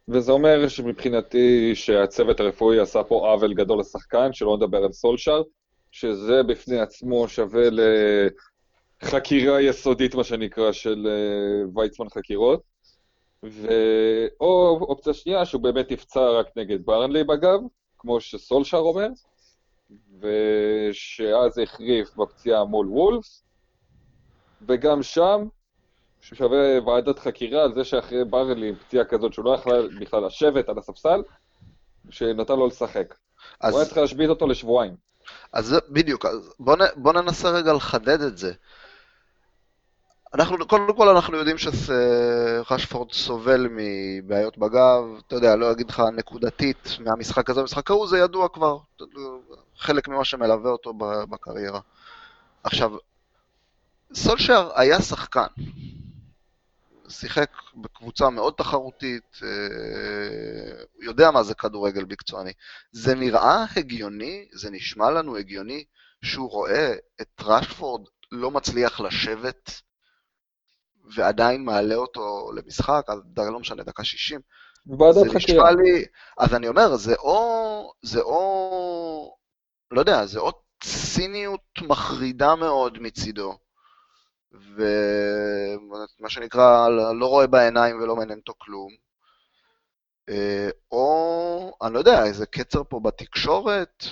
C: וזה אומר שמבחינתי שהצוות הרפואי עשה פה עוול גדול לשחקן, שלא נדבר על סולשר, שזה בפני עצמו שווה לחקירה יסודית, מה שנקרא, של אה, ויצמן חקירות. ואו אופציה שנייה, שהוא באמת יפצע רק נגד ברנלי בגב, כמו שסולשר אומר, ושאז החריף בפציעה מול וולפס, וגם שם ששווה ועדת חקירה על זה שאחרי ברלי עם פציעה כזאת, שהוא לא יכול בכלל לשבת על הספסל, שנתן לו לשחק. אז... הוא היה צריך להשבית אותו לשבועיים.
B: אז בדיוק, אז בוא, נ, בוא ננסה רגע לחדד את זה. אנחנו, קודם כל אנחנו יודעים שרשפורד סובל מבעיות בגב, אתה יודע, לא אגיד לך נקודתית מהמשחק הזה, המשחק ההוא, זה ידוע כבר, חלק ממה שמלווה אותו בקריירה. עכשיו, סולשר היה שחקן, שיחק בקבוצה מאוד תחרותית, אה, יודע מה זה כדורגל מקצועני. זה נראה הגיוני, זה נשמע לנו הגיוני, שהוא רואה את רשפורד לא מצליח לשבת ועדיין מעלה אותו למשחק, אז לא משנה, דקה 60.
C: ועדת חקירה.
B: לי, אז אני אומר, זה או, זה או, לא יודע, זה או ציניות מחרידה מאוד מצידו, ומה שנקרא, לא רואה בעיניים ולא מעניין אותו כלום. אה, או, אני לא יודע, איזה קצר פה בתקשורת.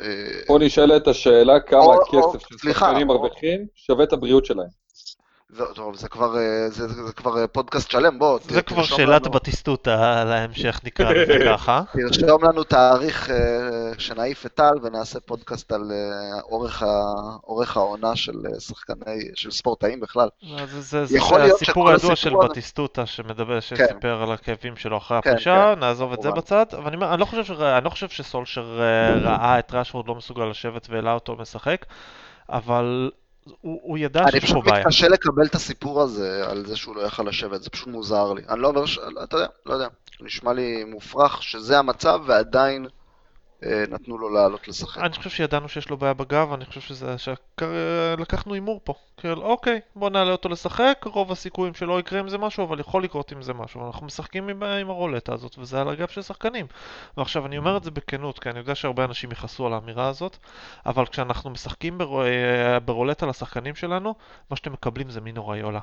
C: אה, פה נשאלת השאלה כמה או, כסף ששחקנים מרוויחים שווה את הבריאות שלהם.
B: זה, טוב, זה כבר, אה, זה, זה, זה כבר אה, פודקאסט שלם, בוא.
A: זה כבר שאלת לנו... בטיסטותה להמשך, נקרא לזה ככה.
B: תרשום לנו תאריך אה, שנעיף את טל ונעשה פודקאסט על אורך, ה, אורך העונה של שחקני, של ספורטאים בכלל.
A: זה, זה, זה, זה הסיפור הידוע של בטיסטוטה שמדבר, כן. שסיפר על הכאבים שלו אחרי כן, הפרישה, כן, נעזוב את זה בצד. אבל אני, אני, לא חושב ש, אני לא חושב שסולשר ראה את ראשוורד לא מסוגל לשבת והעלה אותו משחק, אבל הוא, הוא ידע שיש פה בעיה.
B: אני פשוט מתקשה לקבל את הסיפור הזה על זה שהוא לא יכל לשבת, זה פשוט מוזר לי. אני לא אומר, ש... אתה יודע, לא יודע. נשמע לי מופרך שזה המצב ועדיין נתנו לו לעלות לשחק.
A: אני חושב שידענו שיש לו בעיה בגב, אני חושב שזה... לקחנו הימור פה. כאילו, אוקיי, בוא נעלה אותו לשחק, רוב הסיכויים שלא יקרה עם זה משהו, אבל יכול לקרות עם זה משהו. אנחנו משחקים עם, עם הרולטה הזאת, וזה על הגב של שחקנים. ועכשיו, אני אומר את זה בכנות, כי אני יודע שהרבה אנשים יכעסו על האמירה הזאת, אבל כשאנחנו משחקים בר... אה, ברולטה לשחקנים שלנו, מה שאתם מקבלים זה מינו ריולה.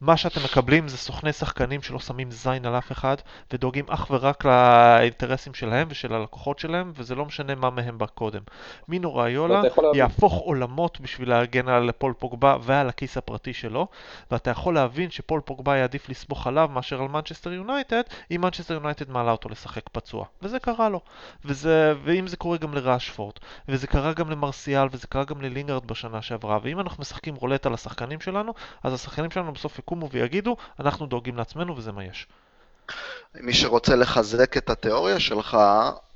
A: מה שאתם מקבלים זה סוכני שחקנים שלא שמים זין על אף אחד ודואגים אך ורק לאינטרסים שלהם ושל הלקוחות שלהם וזה לא משנה מה מהם בא קודם. מינו ראיולה יהפוך עולמות בשביל להגן על פול פוגבה ועל הכיס הפרטי שלו ואתה יכול להבין שפול פוגבה יעדיף לסמוך עליו מאשר על מנצ'סטר יונייטד אם מנצ'סטר יונייטד מעלה אותו לשחק פצוע. וזה קרה לו. וזה, ואם זה קורה גם לראשפורד וזה קרה גם למרסיאל וזה קרה גם ללינגרד בשנה שעברה ואם אנחנו משחקים רולט על השחקנים שלנו אז השחקנים שלנו בסוף יקומו ויגידו, אנחנו דואגים לעצמנו וזה מה יש.
B: מי שרוצה לחזק את התיאוריה שלך,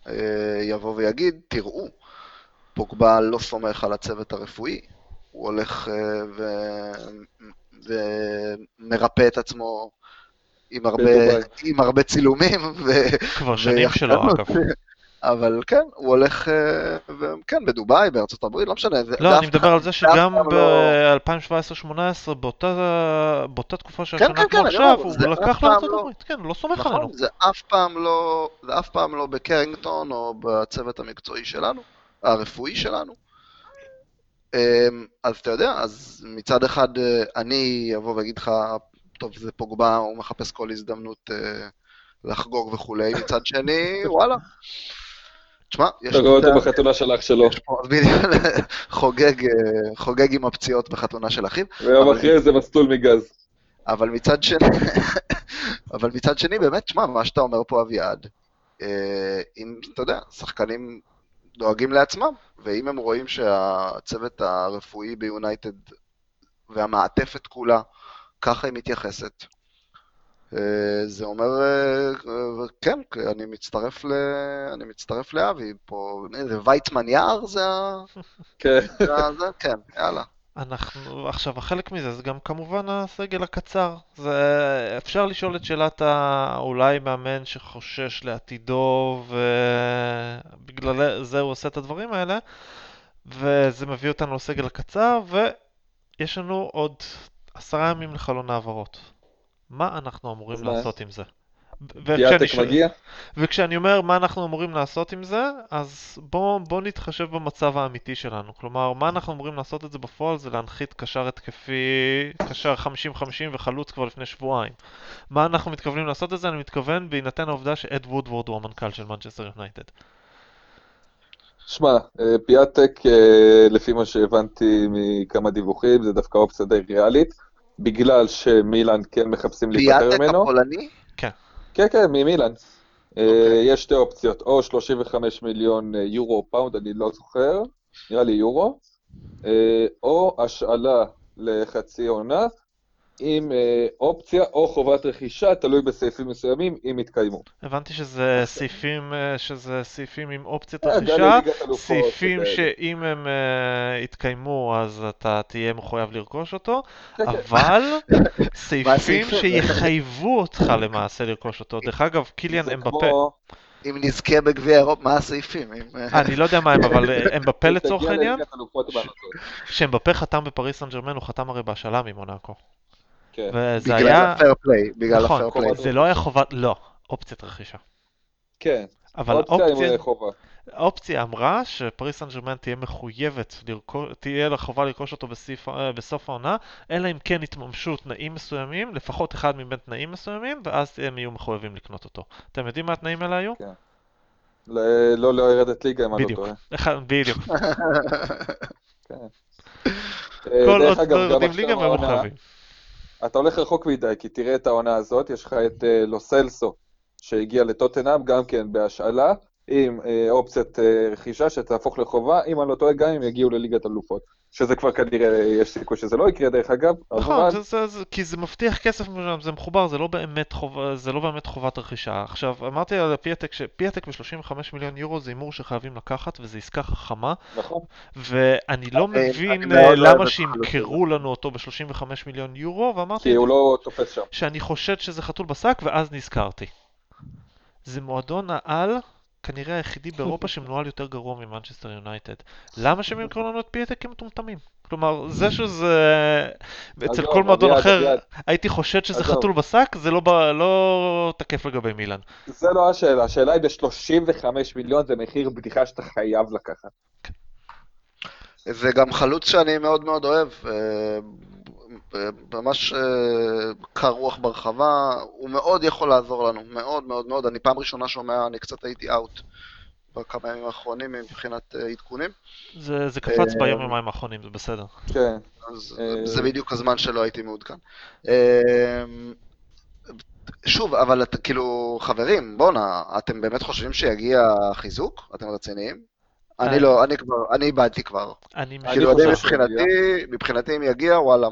B: אה, יבוא ויגיד, תראו, פוגבה לא סומך על הצוות הרפואי, הוא הולך אה, ו... ומרפא את עצמו עם הרבה, עם הרבה צילומים. ו...
A: כבר שנים שלו, אגב.
B: אבל כן, הוא הולך, אה, כן, בדובאי, בארצות הברית, לא משנה.
A: לא, אני מדבר על זה שגם ב-2017-2018, לא- באותה תקופה של השנה כמו עכשיו, הוא לקח לארצות לא- הברית, כן, הוא לא סומך נכון, עלינו.
B: זה אף פעם לא, זה אף פעם לא בקרינגטון או בצוות המקצועי שלנו, הרפואי שלנו. אמ, אז אתה יודע, אז מצד אחד אה, אני אבוא ואגיד לך, טוב, זה פוגבה, הוא מחפש כל הזדמנות אה, לחגוג וכולי, מצד שני, וואלה. תשמע,
C: יש... אתה רואה אותו בחתונה של אח שלו.
B: חוגג, אה, חוגג עם הפציעות בחתונה של אחיו.
C: ויום אחרי זה מסלול מגז.
B: אבל מצד שני, אבל מצד שני, באמת, תשמע, מה שאתה אומר פה, אביעד, אה, אם, אתה יודע, שחקנים דואגים לעצמם, ואם הם רואים שהצוות הרפואי ביונייטד והמעטפת כולה, ככה היא מתייחסת, זה אומר, אה, כן, אני מצטרף, ל... אני מצטרף לאבי פה, זה ויצמן יער זה ה...
C: כן.
B: זה, כן, יאללה.
A: אנחנו, עכשיו, החלק מזה זה גם כמובן הסגל הקצר. זה, אפשר לשאול את שאלת ה... אולי מאמן שחושש לעתידו ובגלל זה הוא עושה את הדברים האלה, וזה מביא אותנו לסגל הקצר, ויש לנו עוד עשרה ימים לחלון העברות. מה אנחנו אמורים לעשות עם זה? וכשאני ש-? וכשאני אומר מה אנחנו אמורים לעשות עם זה, אז בואו בוא נתחשב במצב האמיתי שלנו. כלומר, מה אנחנו אמורים לעשות את זה בפועל זה להנחית קשר התקפי, קשר 50-50 וחלוץ כבר לפני שבועיים. מה אנחנו מתכוונים לעשות את זה? אני מתכוון בהינתן העובדה שאד וודוורד הוא המנכ"ל של מנצ'סטר יונייטד.
C: שמע, אה, פיאטק, אה, לפי מה שהבנתי מכמה דיווחים, זה דווקא אופציה די ריאלית, בגלל שמילאן כן מחפשים להיפטר
B: פיאטק
C: ממנו.
B: הפולני?
C: כן, כן, ממילאן. אה,
B: אוקיי.
C: יש שתי אופציות, או 35 מיליון אה, יורו או פאונד, אני לא זוכר, נראה לי יורו, אה, או השאלה לחצי עונה, עם אה, אופציה או חובת רכישה, תלוי בסעיפים מסוימים, אם יתקיימו.
A: הבנתי שזה סעיפים, אה, שזה סעיפים עם אופציית
C: אה,
A: רכישה, סעיפים
C: וכאלה.
A: שאם הם יתקיימו אז אתה תהיה מחויב לרכוש אותו,
C: כן, כן.
A: אבל סעיפים? שיחייבו אותך למעשה לרכוש אותו. דרך אגב, קיליאן אמבפה,
B: אם נזכה בגביע אירופה, מה הסעיפים?
A: אני לא יודע מה הם, אבל אמבפה לצורך העניין. שאמבפה חתם בפריס סן ג'רמן, הוא חתם הרי בהשאלה ממונאקו.
C: כן.
A: וזה
B: בגלל
A: היה,
B: הפייר פליי, בגלל
A: נכון,
B: הפייר פליי.
A: זה לא היה חובת, לא, אופציית רכישה.
C: כן,
A: אבל
C: אופציה
A: האופציה,
C: עם חובה.
A: האופציה אמרה שפריס סן ג'רמן תהיה מחויבת, לרכוש, תהיה לה חובה לרכוש אותו בסוף, בסוף העונה, אלא אם כן יתממשו תנאים מסוימים, לפחות אחד מבין תנאים מסוימים, ואז הם יהיו מחויבים לקנות אותו. אתם יודעים מה התנאים האלה היו?
C: ל- לא לרדת ליגה, אם אני לא. טועה.
A: אחד, בדיוק.
C: אה,
A: כל עוד לא יורדים ליגה הם היו
C: העונה-
A: מחויבים.
C: אתה הולך רחוק מדי, כי תראה את העונה הזאת, יש לך את אה, לוסלסו, שהגיע לטוטנאם, גם כן בהשאלה, עם אה, אופציית אה, רכישה שתהפוך לחובה, אם אני לא טועה, גם אם יגיעו לליגת אלופות. שזה כבר כנראה, יש סיכוי שזה לא יקרה דרך אגב,
A: נכון,
C: אבל
A: זה, זה, זה, כי זה מבטיח כסף זה מחובר, זה לא באמת, חוב, זה לא באמת חובת רכישה. עכשיו, אמרתי על פיאטק, שפיאטק ב-35 מיליון יורו זה הימור שחייבים לקחת, וזו עסקה חכמה,
C: נכון,
A: ואני לא
B: אני-
A: מבין אה, למה שימכרו לנו אותו ב-35 מיליון יורו, ואמרתי
C: כי הוא לא תופס שם.
A: שאני חושד שזה חתול בשק, ואז נזכרתי. זה מועדון העל, כנראה היחידי באירופה שמנוהל יותר גרוע ממנצ'סטר יונייטד. למה שהם ימכרו לנו את פיאטק כמטומטמים? כלומר, זה שזה... אצל
C: עזוב,
A: כל מועדון אחר. הייתי חושד שזה. חתול בשק, זה לא, לא תקף לגבי מילאן.
C: זה לא השאלה, השאלה היא ב-35 מיליון זה מחיר בדיחה שאתה חייב לקחת.
B: זה גם חלוץ שאני מאוד מאוד אוהב, אה, ממש אה, קר רוח ברחבה, הוא מאוד יכול לעזור לנו, מאוד מאוד מאוד, אני פעם ראשונה שומע, אני קצת הייתי אאוט בכמה ימים האחרונים מבחינת אה, עדכונים,
A: זה, זה קפץ
B: אה,
A: ביום יומיים האחרונים, זה בסדר.
C: כן.
B: אז
C: אה,
B: זה בדיוק הזמן שלא הייתי מעודכן. אה, שוב, אבל את, כאילו, חברים, בואנה, אתם באמת חושבים שיגיע חיזוק? אתם רציניים?
A: אה.
B: אני לא, אני כבר, אני איבדתי כבר.
A: אני
C: אני
B: כאילו, אני מבחינתי, מבחינתי אם יגיע, וואלה,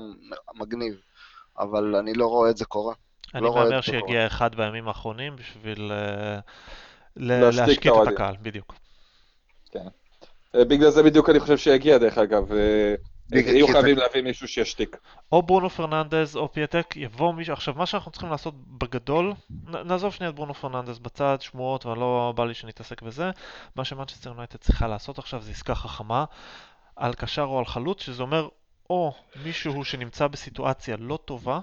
B: מגניב. אבל אני לא רואה את זה קורה.
A: אני
B: לא
A: מהמר שיגיע אחד בימים האחרונים בשביל אה, להשקיט את. הקהל, בדיוק.
C: אה, בגלל זה בדיוק אני חושב שיגיע דרך אגב. אה, יהיו חייבים להביא מישהו שישתיק.
A: או ברונו פרננדז או פיאטק, יבוא מישהו, עכשיו מה שאנחנו צריכים לעשות בגדול, נעזוב שנייה את ברונו פרננדז בצד, שמועות, ולא בא לי שנתעסק בזה, מה שמנצ'סטר יונייטד צריכה לעשות עכשיו זה עסקה חכמה, על קשר או על חלוץ, שזה אומר או מישהו שנמצא בסיטואציה לא טובה,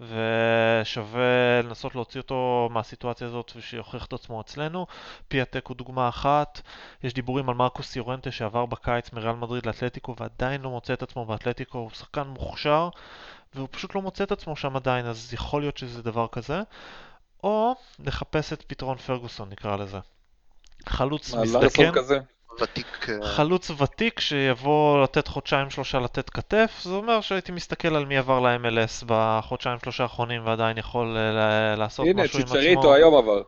A: ושווה לנסות להוציא אותו מהסיטואציה הזאת ושיוכיח את עצמו אצלנו. פיאטק הוא דוגמה אחת, יש דיבורים על מרקוס יורנטה שעבר בקיץ מריאל מדריד לאתלטיקו ועדיין לא מוצא את עצמו באתלטיקו, הוא שחקן מוכשר והוא פשוט לא מוצא את עצמו שם עדיין, אז יכול להיות שזה דבר כזה. או לחפש את פתרון פרגוסון נקרא לזה. חלוץ
C: מה,
A: מזדקן,
C: כזה?
B: ותיק... אה,
A: חלוץ ותיק שיבוא לתת חודשיים שלושה לתת כתף, זה אומר שהייתי מסתכל על מי עבר ל-MLS בחודשיים שלושה האחרונים ועדיין יכול אה, לעשות
C: הנה,
A: משהו עם עצמו.
C: צ'יצ'ריטו היום עבר.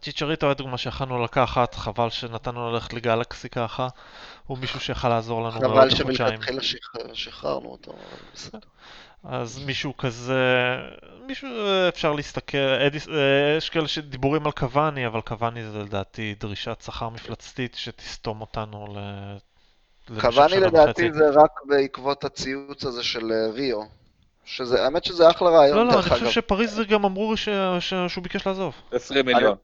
A: צ'יצ'ריטו היה דוגמה שיכלנו לקחת, חבל שנתנו לו ללכת לגלקסי ככה. הוא מישהו שיכל לעזור לנו מאוד
B: חבל
A: בחודשיים.
B: שמלכתחילה שחרר- שחררנו אותו. אבל בסדר.
A: אז מישהו כזה, מישהו אפשר להסתכל, אדיס, אה, יש כאלה שדיבורים על קוואני, אבל קוואני זה לדעתי דרישת שכר מפלצתית שתסתום אותנו ל...
B: קוואני לדעתי. זה רק בעקבות הציוץ הזה של אה, ריו. שזה, האמת שזה אחלה רעיון,
A: לא, לא, אני חושב. שפריז זה גם אמרו ש... ש... שהוא ביקש לעזוב.
C: 20 מיליון.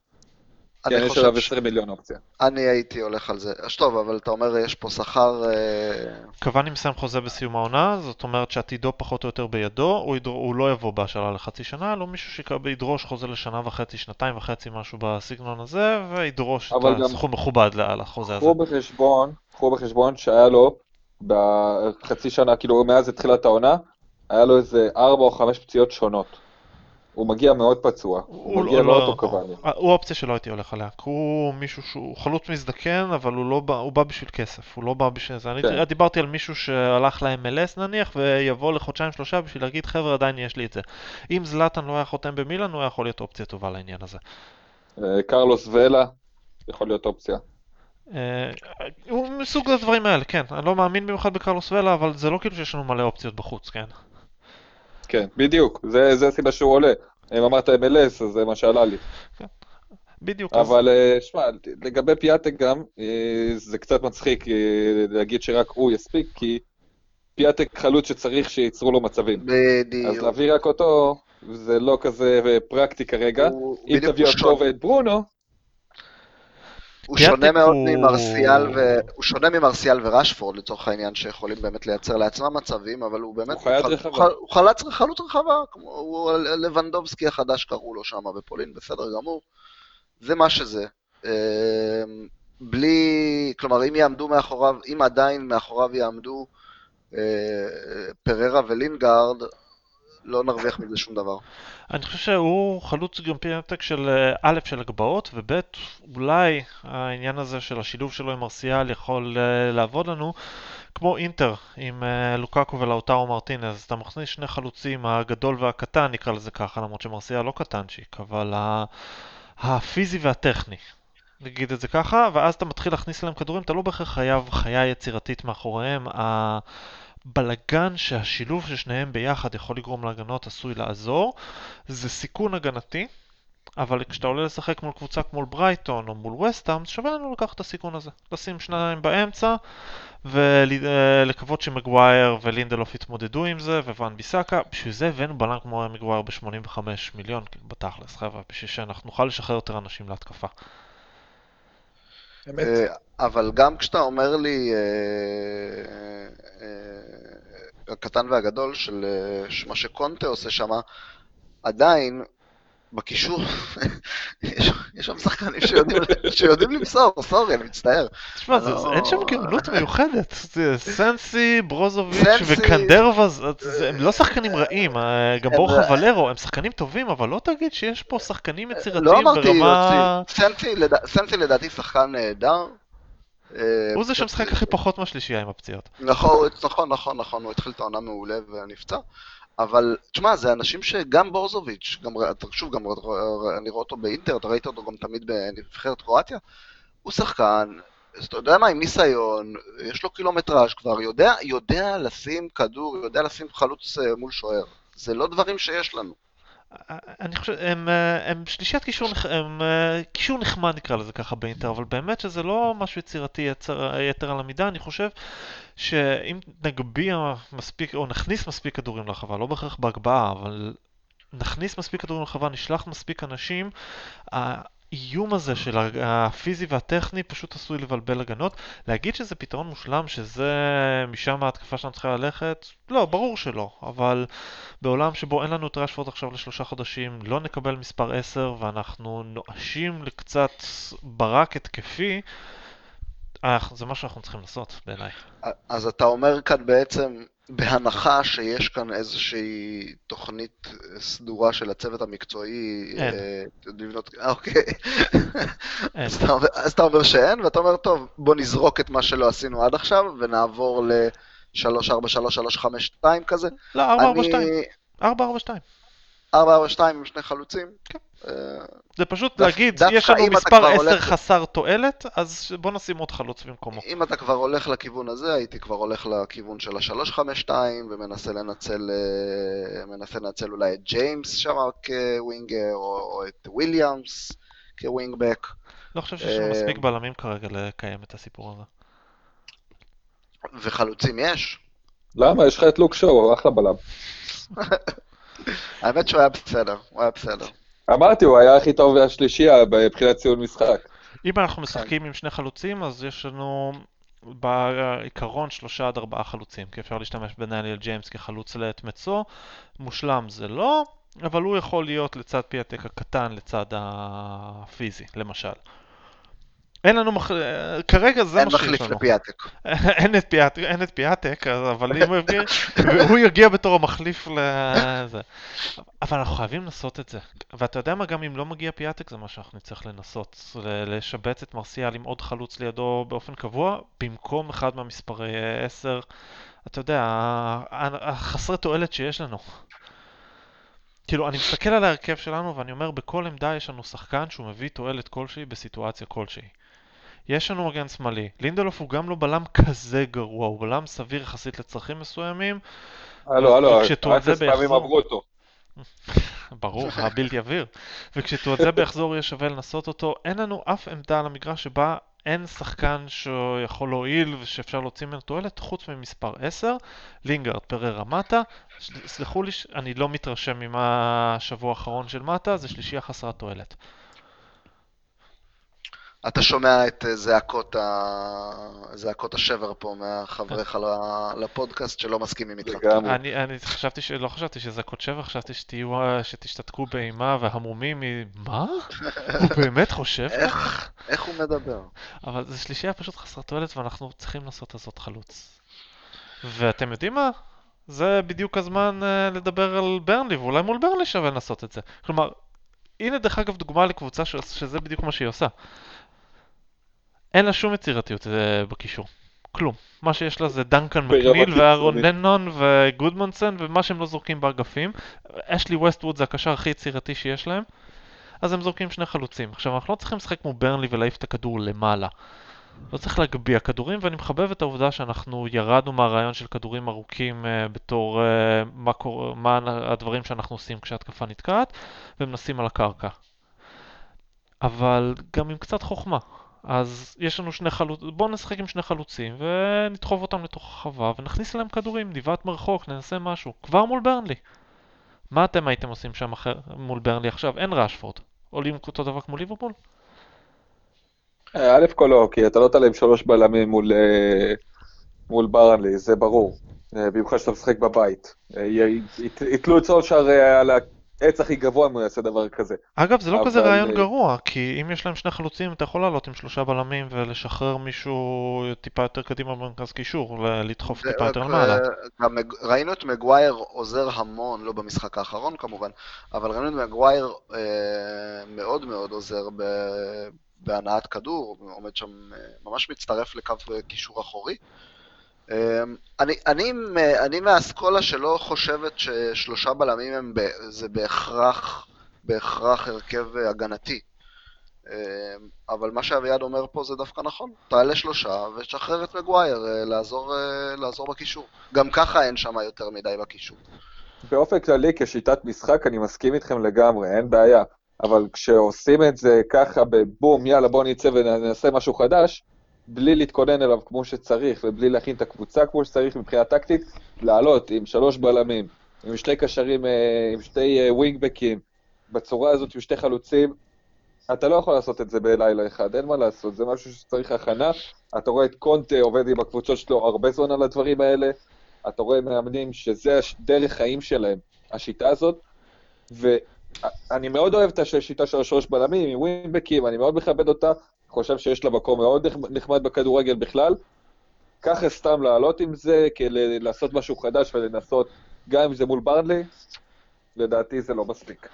C: כן,
B: אני
C: יש
B: חושב
C: עליו
B: ש-
C: 20 מיליון אופציה.
B: אני הייתי הולך על זה. אז טוב, אבל אתה אומר יש פה שכר... אה,
A: קוואני מסיים חוזה בסיום העונה, זאת אומרת שעתידו פחות או יותר בידו, הוא, ידר... הוא לא יבוא בהשאלה לחצי שנה, לא מישהו שידרוש חוזה לשנה וחצי, שנתיים וחצי, משהו בסגנון הזה, וידרוש
C: אבל
A: את
C: גם-
A: הסכום מכובד על החוזה הזה.
C: קחו בחשבון, קחו בחשבון שהיה לו בחצי שנה, כאילו מאז התחילת העונה, היה לו איזה ארבע או חמש פציעות שונות. הוא מגיע מאוד פצוע, הוא מגיע לא אותו קוואני.
A: הוא האופציה שלא הייתי הולך עליה, כי הוא מישהו שהוא חלוץ מזדקן, אבל הוא לא בא, הוא בא בשביל כסף, הוא לא בא בשביל זה. אני
C: כן.
A: דיברתי על מישהו שהלך ל-MLS נניח, ויבוא לחודשיים שלושה בשביל להגיד, חבר'ה, עדיין יש לי את זה. אם זלאטן לא היה חותם במילאן, הוא היה יכול להיות אופציה טובה לעניין הזה.
C: אה, קרלוס ואלה, יכול להיות אופציה.
A: אה, הוא מסוג הדברים האלה, כן. אני לא מאמין במיוחד בקרלוס ולה, אבל זה לא כאילו שיש לנו מלא אופציות בחוץ, כן?
C: כן, בדיוק, זה זה הסיבה שהוא עולה. אם אמרת MLS, אז זה מה שעלה לי.
A: בדיוק. אז-
C: אבל אה, שמע, לגבי פיאטק גם, אה, זה קצת מצחיק אה, להגיד שרק הוא יספיק, כי פיאטק חלוץ שצריך שייצרו לו מצבים. אז
B: בדיוק.
C: להביא רק אותו, זה לא כזה פרקטי כרגע.
B: הוא-
C: אם
B: בדיוק,
C: תביא אותו ואת ברונו,
B: הוא שונה מאוד
A: הוא-
B: ממרסיאל ו... הוא שונה ממרסיאל ורשפורד לצורך העניין, שיכולים באמת לייצר לעצמם מצבים, אבל הוא באמת...
C: הוא חיית
B: חל-
C: רחבה.
B: חל- הוא חלץ חלוץ רחבה, כמו הוא לבנדובסקי החדש קראו לו שם בפולין, בסדר גמור. זה מה שזה. אמ, בלי... כלומר, אם יעמדו מאחוריו, אם עדיין מאחוריו יעמדו אה, פררה ולינגארד, לא נרוויח מזה שום דבר.
A: אני חושב שהוא חלוץ גם פיאטק של אה, א', של הגבהות, וב', אולי העניין הזה של השילוב שלו עם מרסיאל יכול אה, לעבוד לנו, כמו אינטר עם אה, לוקקו ולאוטרו מרטינז. אתה מכניס שני חלוצים, הגדול והקטן, נקרא לזה ככה, למרות שמרסיאל לא קטנצ'יק, אבל הפיזי והטכני. נגיד את זה ככה, ואז אתה מתחיל להכניס להם כדורים, אתה לא בהכרח חייב חיה יצירתית מאחוריהם. הבלגן שהשילוב של שניהם ביחד יכול לגרום להגנות עשוי לעזור. זה סיכון הגנתי, אבל כשאתה עולה לשחק מול קבוצה כמו ברייטון או מול וסטהאם, שווה לנו לקחת את הסיכון הזה. לשים שניים באמצע ולקוות שמגווייר ולינדלוף יתמודדו עם זה, וואן ביסאקה. בשביל זה הבאנו בלם כמו מגווייר ב-85 מיליון, כאילו, בתכלס, חבר'ה, בשביל שאנחנו נוכל לשחרר יותר אנשים להתקפה.
C: אמת.
B: אבל גם כשאתה אומר לי, אה, אה, הקטן והגדול של אה, מה שקונטה עושה שם, עדיין, בקישור, יש שם שחקנים שיודעים- למסור, סורי, אני מצטער.
A: תשמע, זה- זה- אין שם
B: לא.
A: גאונות מיוחדת. סנסי, ברוזוביץ' זה- הם לא שחקנים רעים. גם בורחה ולרו, הם שחקנים טובים, אבל לא תגיד שיש פה שחקנים
B: לא
A: יצירתיים
B: אמרתי,
A: ברמה...
B: סנסי לדע- סנסי לדעתי שחקן נהדר. אה,
A: הוא זה שמשחק הכי פחות מהשלישייה עם הפציעות.
B: נכון, נכון, נכון, נכון, הוא התחיל את העונה מעולה ונפצע. אבל, תשמע, זה אנשים שגם בורזוביץ', גם, שוב, גם אני רואה אותו באינטר, אתה ראית אותו גם תמיד בנבחרת קרואטיה, הוא שחקן, אז אתה יודע מה, עם ניסיון, יש לו קילומטראז' כבר, יודע, יודע לשים כדור, יודע לשים חלוץ אה, מול שוער. זה לא דברים שיש לנו.
A: אני חושב, הם, אה, הם שלישיית קישור, הם אה, קישור נחמד נקרא לזה ככה באינטר, אבל באמת שזה לא משהו יצירתי יצר, יתר על המידה, אני חושב שאם נגביה מספיק, או נכניס מספיק כדורים לרחבה, לא בהכרח בהגבהה, אבל נכניס מספיק כדורים לרחבה, נשלח מספיק אנשים, האיום הזה של הפיזי והטכני פשוט עשוי לבלבל הגנות. להגיד שזה פתרון מושלם, שזה משם ההתקפה שלנו צריכה ללכת, לא, ברור שלא, אבל בעולם שבו אין לנו את רשפורד עכשיו לשלושה חודשים, לא נקבל מספר 10 ואנחנו נואשים לקצת ברק התקפי, זה מה שאנחנו צריכים לעשות בעיניי.
B: אז אתה אומר כאן בעצם, בהנחה שיש כאן איזושהי תוכנית סדורה של הצוות המקצועי,
A: אין.
B: אה, לבנות, אה, אוקיי. אז אתה אומר- אז אתה אומר שאין, ואתה אומר, טוב, בוא נזרוק את מה שלא עשינו עד עכשיו, ונעבור ל-3-4-3-3-5-2 כזה.
A: לא, 442.
B: אני...
A: 442.
B: 4-4-2 עם שני חלוצים.
A: כן.
B: אה,
A: זה פשוט
B: דווקא-
A: להגיד, יש לנו מספר
B: כבר
A: 10
B: הולך-
A: חסר תועלת, אז בוא נשים עוד חלוץ במקומו.
B: אם אתה כבר הולך לכיוון הזה, הייתי כבר הולך לכיוון של ה-352 ומנסה לנצל, אה, מנסה לנצל אולי את ג'יימס שם כווינגר, או, או את וויליאמס כווינגבק.
A: לא חושב שיש לנו
B: אה,
A: מספיק בלמים כרגע לקיים את הסיפור הזה.
B: וחלוצים יש.
C: למה? יש לך את לוק שואו, אחלה בלם.
B: האמת שהוא היה בסדר, הוא היה בסדר.
C: אמרתי, הוא היה הכי טוב השלישייה מבחינת ציון משחק.
A: אם אנחנו משחקים עם שני חלוצים, אז יש לנו בעיקרון שלושה עד ארבעה חלוצים, כי אפשר להשתמש בדניאל ג'יימס כחלוץ לעת מצוא, מושלם זה לא, אבל הוא יכול להיות לצד פיאטק הקטן, לצד הפיזי, למשל. אין לנו, מח... כרגע זה מה שיש לנו.
B: אין מחליף לפיאטק.
A: אין את פיאטק, אין את פיאטק, אבל אם הוא יגיע, הוא יגיע בתור המחליף לזה. אבל אנחנו חייבים לנסות את זה. ואתה יודע מה, גם אם לא מגיע פיאטק, זה מה שאנחנו נצטרך לנסות. לשבץ את מרסיאל עם עוד חלוץ לידו באופן קבוע, במקום אחד מהמספרי 10. אתה יודע, החסרי תועלת שיש לנו. כאילו, אני מסתכל על ההרכב שלנו ואני אומר, בכל עמדה יש לנו שחקן שהוא מביא תועלת כלשהי בסיטואציה כלשהי. יש לנו מגן שמאלי. לינדלוף הוא גם לא בלם כזה גרוע, הוא בלם סביר יחסית לצרכים מסוימים.
C: הלו, הלו, אפס פעמים עברו אותו.
A: ברור, הבלתי עביר. וכשתועזה ביחזור יהיה שווה לנסות אותו. אין לנו אף עמדה על המגרש שבה אין שחקן שיכול להועיל ושאפשר להוציא ממנו תועלת חוץ ממספר 10, לינגארד פררה מטה. סלחו לי, אני לא מתרשם ממה השבוע האחרון של מטה, זה שלישייה חסרת תועלת.
B: אתה שומע את אה, זעקות, ה... זעקות השבר פה מהחבריך לפודקאסט שלא מסכימים איתך.
A: אני, אני חשבתי ש... לא חשבתי שזעקות שבר, חשבתי שתהיו, שתשתתקו באימה והמומים מ... מה? הוא באמת חושב
B: כך? איך הוא מדבר?
A: אבל זו שלישייה פשוט חסרת תועלת ואנחנו צריכים לעשות הזאת חלוץ. ואתם יודעים מה? זה בדיוק הזמן uh, לדבר על ברנלי, ואולי מול ברנלי שווה לנסות את זה. כלומר, הנה דרך אגב דוגמה לקבוצה ש... שזה בדיוק מה שהיא עושה. אין לה שום יצירתיות אה, בקישור. כלום. מה שיש לה זה דנקן מקניל ואהרון לנון וגודמונסון ומה שהם לא זורקים באגפים. אשלי ווסטווד זה הקשר הכי יצירתי שיש להם. אז הם זורקים שני חלוצים. עכשיו, אנחנו לא צריכים לשחק כמו ברנלי ולהעיף את הכדור למעלה. לא צריך להגביה כדורים, ואני מחבב את העובדה שאנחנו ירדנו מהרעיון של כדורים ארוכים uh, בתור uh, מה, קור... מה הדברים שאנחנו עושים כשהתקפה נתקעת, ומנסים על הקרקע. אבל גם עם קצת חוכמה. אז יש לנו שני חלוצים, בואו נשחק עם שני חלוצים ונדחוף אותם לתוך החווה ונכניס להם כדורים, נבעט מרחוק, ננסה משהו, כבר מול ברנלי. מה אתם הייתם עושים שם אחר, מול ברנלי עכשיו? אין ראשפורד. עולים אותו דבר כמו ליברפול?
C: אה, א' כל לא, כי אתה לא תעלה עם שלוש בלמים מול, אה, מול ברנלי, זה ברור. אה, במיוחד שאתה משחק בבית. יתלו את סולשאר על העץ הכי גבוה אם הוא יעשה דבר כזה.
A: אגב, זה לא אבל... כזה רעיון גרוע, כי אם יש להם שני חלוצים, אתה יכול לעלות עם שלושה בלמים ולשחרר מישהו טיפה יותר קדימה במרכז קישור, לדחוף טיפה יותר למעלה.
B: ראינו את מגווייר עוזר המון, לא במשחק האחרון כמובן, אבל ראינו את מגווייר אה, מאוד מאוד עוזר ב... בהנעת כדור, עומד שם, אה, ממש מצטרף לקו קישור אחורי. אמ, אני, אני, אני מהאסכולה שלא חושבת ששלושה בלמים הם ב, זה בהכרח, בהכרח הרכב הגנתי. אמ, אבל מה שאביעד אומר פה זה דווקא נכון. תעלה שלושה ותשחרר את מגווייר אה, לעזור, אה, לעזור בקישור. גם ככה אין שם יותר מדי בקישור.
C: באופן כללי, כשיטת משחק, אני מסכים איתכם לגמרי, אין בעיה. אבל כשעושים את זה ככה בבום, יאללה בוא נצא ונעשה משהו חדש, בלי להתכונן אליו כמו שצריך, ובלי להכין את הקבוצה כמו שצריך מבחינה טקטית, לעלות עם שלוש בלמים, עם שתי קשרים, אה, עם שתי ווינגבקים, אה, בצורה הזאת עם שתי חלוצים, אתה לא יכול לעשות את זה בלילה אחד, אין מה לעשות, זה משהו שצריך הכנה. אתה רואה את קונטה עובד עם הקבוצות שלו הרבה זמן על הדברים האלה, אתה רואה מאמנים שזה דרך חיים שלהם, השיטה הזאת, ואני מאוד אוהב את השיטה של השלוש בלמים, עם ווינגבקים, אני מאוד מכבד אותה, חושב שיש לה מקום מאוד נחמד בכדורגל בכלל. ככה סתם לעלות עם זה, כדי לעשות משהו חדש ולנסות, גם אם זה מול ברנלי, לדעתי זה לא מספיק.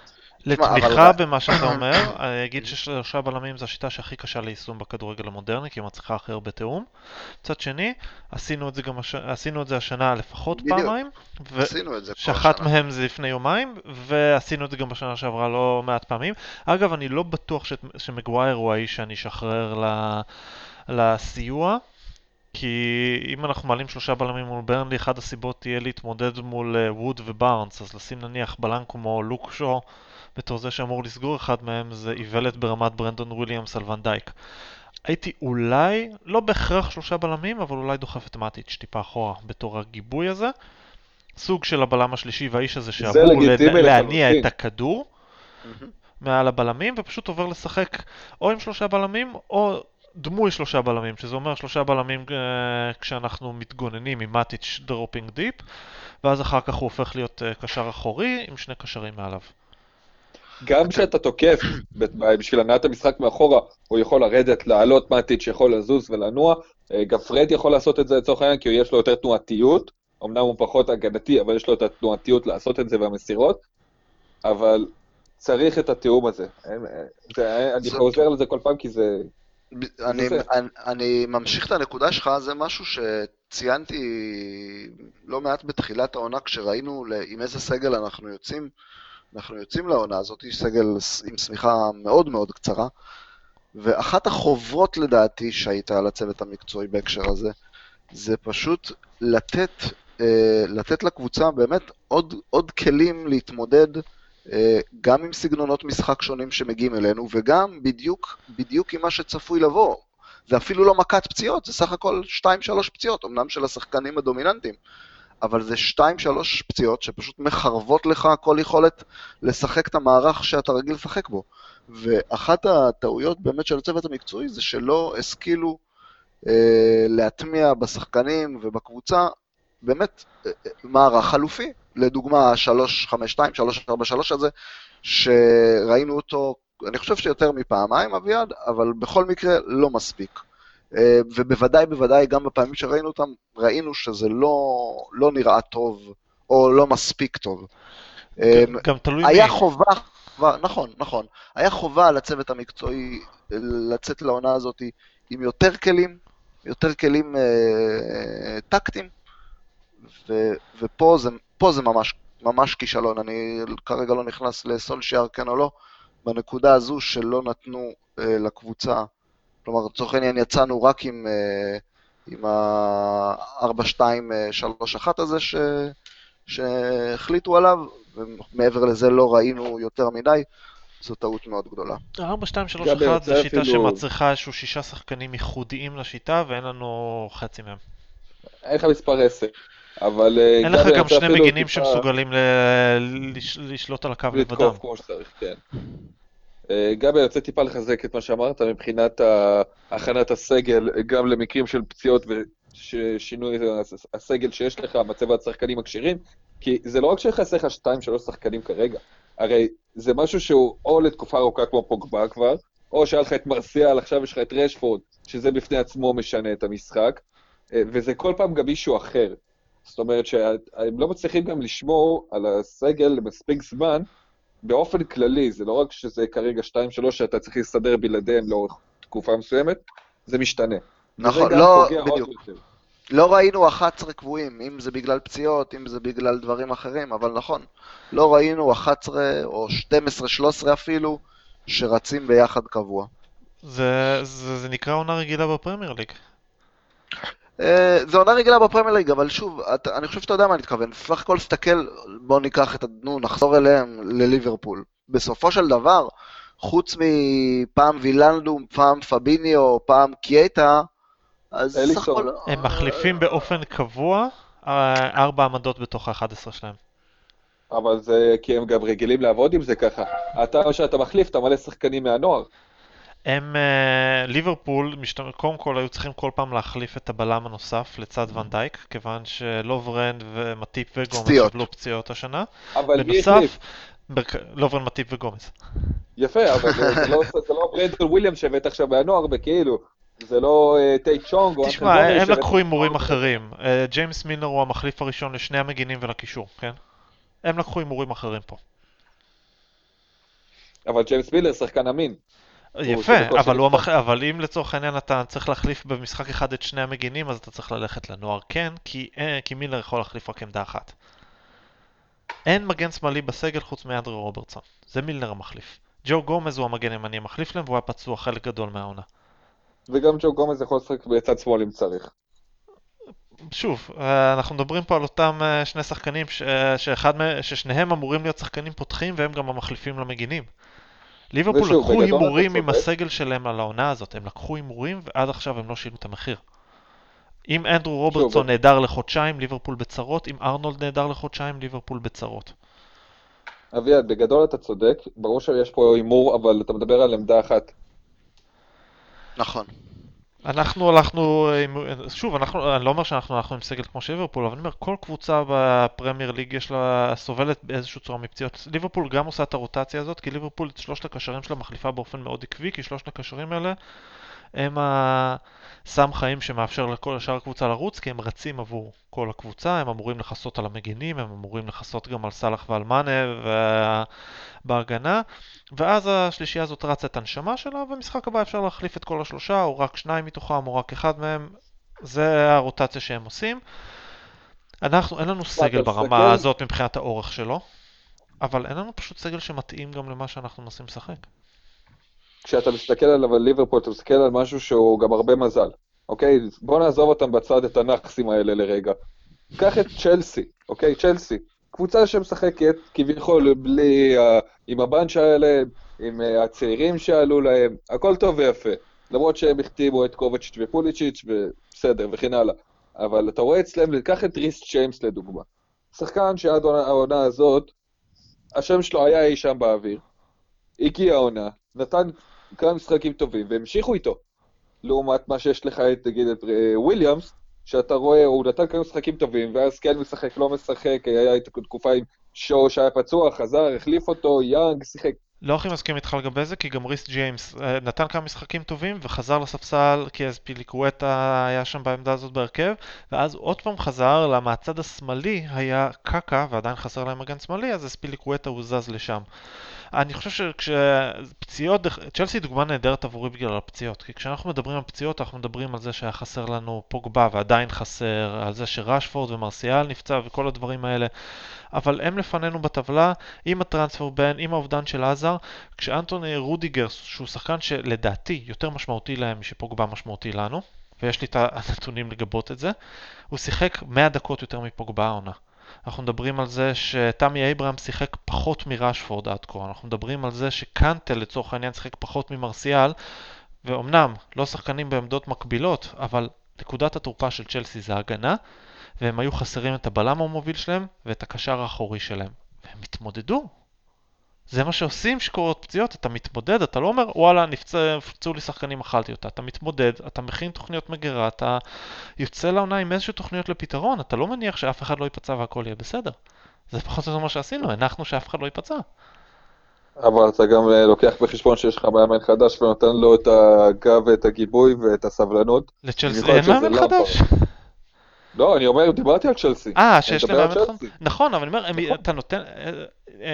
A: לתמיכה במה שאתה אומר, אני אגיד ששלושה בלמים זו השיטה שהכי קשה ליישום בכדורגל המודרני, כי היא מצליחה הכי הרבה תיאום. מצד שני, עשינו את זה גם הש... עשינו את זה השנה לפחות בדיוק. פעמיים.
B: ו... עשינו את זה
A: שאחת מהם זה לפני יומיים, ועשינו את זה גם בשנה שעברה לא מעט פעמים. אגב, אני לא בטוח ש... שמגווייר הוא האיש שאני אשחרר ל... לסיוע. כי אם אנחנו מעלים שלושה בלמים מול ברנלי, אחת הסיבות תהיה להתמודד מול uh, ווד ובארנס, אז לשים נניח בלם כמו לוקשו בתור זה שאמור לסגור אחד מהם זה איוולת ברמת ברנדון וויליאמס על ונדייק. הייתי אולי, לא בהכרח שלושה בלמים, אבל אולי דוחף את מאטיץ' טיפה אחורה בתור הגיבוי הזה. סוג של הבלם השלישי והאיש הזה שאמור להניע את הכדור. מעל הבלמים, ופשוט עובר לשחק או עם שלושה בלמים, או דמוי שלושה בלמים, שזה אומר שלושה בלמים אה, כשאנחנו מתגוננים עם מאטיץ' dropping deep, ואז אחר כך הוא הופך להיות אה, קשר אחורי עם שני קשרים מעליו.
C: גם כשאתה תוקף בשביל הנעת המשחק מאחורה, הוא יכול לרדת, לעלות מאטיץ', יכול לזוז ולנוע. אה, גם פרד יכול לעשות את זה לצורך העניין, כי יש לו יותר תנועתיות. אמנם הוא פחות הגנתי, אבל יש לו את התנועתיות לעשות את זה והמסירות. אבל צריך את התיאום הזה. זה אני חוזר לזה כל פעם כי זה...
B: אני, אני, אני ממשיך את הנקודה שלך, זה משהו שציינתי לא מעט בתחילת העונה, כשראינו עם איזה סגל אנחנו יוצאים. אנחנו יוצאים לעונה הזאת, סגל עם שמיכה מאוד מאוד קצרה, ואחת החובות לדעתי שהייתה על הצוות המקצועי בהקשר הזה, זה פשוט לתת, אה, לתת לקבוצה באמת עוד, עוד כלים להתמודד אה, גם עם סגנונות משחק שונים שמגיעים אלינו, וגם בדיוק, בדיוק עם מה שצפוי לבוא. זה אפילו לא מכת פציעות, זה סך הכל 2-3 פציעות, אמנם של השחקנים הדומיננטיים. אבל זה 2-3 פציעות שפשוט מחרבות לך כל יכולת לשחק את המערך שאתה רגיל לשחק בו. ואחת הטעויות באמת של הצוות המקצועי זה שלא השכילו אה, להטמיע בשחקנים ובקבוצה באמת אה, אה מערך חלופי. לדוגמה, 352, 343 הזה, שראינו אותו, אני חושב שיותר מפעמיים, אביעד, אבל בכל מקרה לא מספיק. אה, ובוודאי, בוודאי, גם בפעמים שראינו אותם, ראינו שזה לא, לא נראה טוב, או לא מספיק טוב.
A: גם, אה, גם תלוי
B: מי. היה חובה, נכון, נכון. היה חובה על הצוות המקצועי לצאת לעונה הזאת עם יותר כלים, יותר כלים אה, טקטיים, ו, ופה זה, זה ממש, ממש כישלון. אני כרגע לא נכנס לסולשיאר, כן או לא, בנקודה הזו שלא נתנו אה, לקבוצה כלומר, לצורך העניין יצאנו רק עם, אה, עם ה-4-2-3-1 הזה ש, שהחליטו עליו, ומעבר לזה לא ראינו יותר מדי. זו טעות מאוד גדולה.
A: 4, 2, 3, 1 זו שיטה אפילו... שמצריכה איזשהו שישה שחקנים ייחודיים לשיטה, ואין לנו חצי מהם.
C: אין לך מספר 10. אבל...
A: אה, אין לך גם שני מגינים טיפה... שמסוגלים ל... לשלוט על הקו לבדם. לתקוף
C: כמו שצריך, כן. אה, גבי, אני רוצה טיפה לחזק את מה שאמרת מבחינת הכנת הסגל, גם למקרים של פציעות ושינוי הסגל שיש לך, מצבת השחקנים הכשירים, כי זה לא רק שחסר לך 2-3 שחקנים כרגע, הרי זה משהו שהוא או לתקופה ארוכה כמו פוגבה כבר, או שהיה לך את מרסיאל, עכשיו יש לך את רשפורד, שזה בפני עצמו משנה את המשחק, אה, וזה כל פעם גם מישהו אחר. זאת אומרת שהם לא מצליחים גם לשמור על הסגל למספיק זמן, באופן כללי, זה לא רק שזה כרגע 2-3 שאתה צריך להסתדר בלעדיהם לאורך תקופה מסוימת, זה משתנה.
B: נכון, לא, בדיוק. לא ראינו 11 קבועים, אם זה בגלל פציעות, אם זה בגלל דברים אחרים, אבל נכון, לא ראינו 11 או 12-13 אפילו, שרצים ביחד קבוע.
A: זה, זה, זה נקרא עונה רגילה בפרמייר ליג.
B: אה, זו עונה רגילה בפרמייר ליג, אבל שוב, אתה, אני חושב שאתה יודע מה אני מתכוון. סך הכל תסתכל, בוא ניקח את, נו, נחזור אליהם, לליברפול. בסופו של דבר, חוץ מפעם וילנדו, פעם פביניו, פעם קייטה, אז סך הכל...
A: הם מחליפים באופן קבוע אה, ארבע עמדות בתוך ה-11 שלהם.
C: אבל זה כי הם גם רגילים לעבוד עם זה ככה. אתה, שאתה מחליף, אתה מלא שחקנים מהנוער.
A: הם, אה, ליברפול, משת... קודם כל היו צריכים כל פעם להחליף את הבלם הנוסף לצד ון דייק, כיוון שלוברן ומטיפ וגומז קיבלו פציעות השנה.
C: אבל מי החליף?
A: לוברן, מטיפ וגומז.
C: יפה, אבל זה, זה לא, לא ברנדון וויליאמס שהבאת עכשיו מהנוער, וכאילו, זה לא אה, טאהית' צ'ונג.
A: תשמע, הם לקחו הימורים אחרים. אה, ג'יימס מילנר הוא המחליף הראשון לשני המגינים ולקישור, כן? הם לקחו הימורים אחרים פה.
C: אבל ג'יימס מילר שחקן אמין.
A: יפה, אבל, הוא המח... אבל אם לצורך העניין אתה צריך להחליף במשחק אחד את שני המגינים, אז אתה צריך ללכת לנוער כן, כי, אה, כי מילר יכול להחליף רק עמדה אחת. אין מגן שמאלי בסגל חוץ מאנדרי רוברטסון. זה מילנר המחליף. ג'ו גומז הוא המגן הימני המחליף להם, והוא היה פצוע חלק גדול מהעונה.
C: וגם ג'ו גומז יכול לשחק בצד שמאל אם צריך.
A: שוב, אה, אנחנו מדברים פה על אותם אה, שני שחקנים ש... שאחד... ששניהם אמורים להיות שחקנים פותחים והם גם המחליפים למגינים. ליברפול לקחו הימורים עם הסגל שלהם על העונה הזאת, הם לקחו הימורים ועד עכשיו הם לא שילמו את המחיר. אם אנדרו רוברטסון נהדר לחודשיים, ליברפול בצרות, אם ארנולד נהדר לחודשיים, ליברפול בצרות.
C: אביעד, בגדול אתה צודק, ברור שיש פה הימור, אבל אתה מדבר על עמדה אחת.
B: נכון.
A: אנחנו הלכנו, שוב, אנחנו, אני לא אומר שאנחנו הלכנו עם סגל כמו של ליברפול, אבל אני אומר, כל קבוצה בפרמייר ליג יש לה, סובלת באיזושהי צורה מפציעות. ליברפול גם עושה את הרוטציה הזאת, כי ליברפול את שלושת הקשרים שלה מחליפה באופן מאוד עקבי, כי שלושת הקשרים האלה הם הסם חיים שמאפשר לכל שאר הקבוצה לרוץ, כי הם רצים עבור כל הקבוצה, הם אמורים לכסות על המגינים, הם אמורים לכסות גם על סאלח ועל מאנה וה- בהגנה, ואז השלישייה הזאת רצה את הנשמה שלה, ובמשחק הבא אפשר להחליף את כל השלושה, או רק שניים מתוכם, או רק אחד מהם, זה הרוטציה שהם עושים. אנחנו, אין לנו סגל ברמה הזאת מבחינת האורך שלו, אבל אין לנו פשוט סגל שמתאים גם למה שאנחנו מנסים לשחק.
C: כשאתה מסתכל על ליברפול, אתה מסתכל על משהו שהוא גם הרבה מזל, אוקיי? בוא נעזוב אותם בצד, את הנאחסים האלה לרגע. קח את צ'לסי, אוקיי? צ'לסי. קבוצה שמשחקת כביכול בלי, ה- עם הבנץ' האלה, עם אה, הצעירים שעלו להם, הכל טוב ויפה. למרות שהם החתימו את קובאצ'יץ' ופוליסיץ', בסדר, וכן הלאה. אבל אתה רואה אצלם, קח את ריס ג'יימס לדוגמה. שחקן שעד העונה הזאת, השם שלו היה אי שם באוויר. הגיע העונה, נתן כמה משחקים טובים, והמשיכו איתו. לעומת מה שיש לך את, נגיד, את אה, וויליאמס, שאתה רואה, הוא נתן כמה משחקים טובים, ואז כן משחק, לא משחק, היה איתו תקופה עם שואו שהיה פצוע, חזר, החליף אותו, יאנג, שיחק.
A: לא הכי מסכים איתך לגבי זה, כי גם ריס ג'יימס אה, נתן כמה משחקים טובים וחזר לספסל כי אז פיליקווטה היה שם בעמדה הזאת בהרכב ואז עוד פעם חזר, למה הצד השמאלי היה קקה ועדיין חסר להם מגן שמאלי, אז פיליקווטה הוא זז לשם. אני חושב שכשפציעות, צ'לסי דוגמה נהדרת עבורי בגלל הפציעות, כי כשאנחנו מדברים על פציעות אנחנו מדברים על זה שהיה חסר לנו פוגבה ועדיין חסר, על זה שרשפורד ומרסיאל נפצע וכל הדברים האלה. אבל הם לפנינו בטבלה עם הטרנספר בן, עם האובדן של עזר, כשאנטוני רודיגר, שהוא שחקן שלדעתי יותר משמעותי להם משפוגבה משמעותי לנו, ויש לי את הנתונים לגבות את זה, הוא שיחק 100 דקות יותר מפוגבה העונה. אנחנו מדברים על זה שתמי אייברהם שיחק פחות מרשפורד עד כה, אנחנו מדברים על זה שקנטל לצורך העניין שיחק פחות ממרסיאל, ואומנם לא שחקנים בעמדות מקבילות, אבל נקודת התורפה של צ'לסי זה הגנה, והם היו חסרים את הבלם המוביל שלהם ואת הקשר האחורי שלהם. והם התמודדו. זה מה שעושים שקורות פציעות, אתה מתמודד, אתה לא אומר וואלה נפצע, נפצעו לי שחקנים אכלתי אותה, אתה מתמודד, אתה מכין תוכניות מגירה, אתה יוצא לעונה עם איזשהו תוכניות לפתרון, אתה לא מניח שאף אחד לא ייפצע והכל יהיה בסדר. זה פחות או יותר מה שעשינו, הנחנו שאף אחד לא ייפצע.
C: אבל אתה גם אה, לוקח בחשבון שיש לך מאמן חדש ונותן לו את הגב ואת הגיבוי ואת הסבלנות.
A: לצ'לסי אין מאמן
C: למפרד.
A: חדש?
C: לא, אני אומר, דיברתי על צ'לסי.
A: אה, שיש להם מאמן חדש?
C: צ'לסי.
A: נכון, אבל אני אומר, הם-
C: נכון.
A: אתה נותן... אה,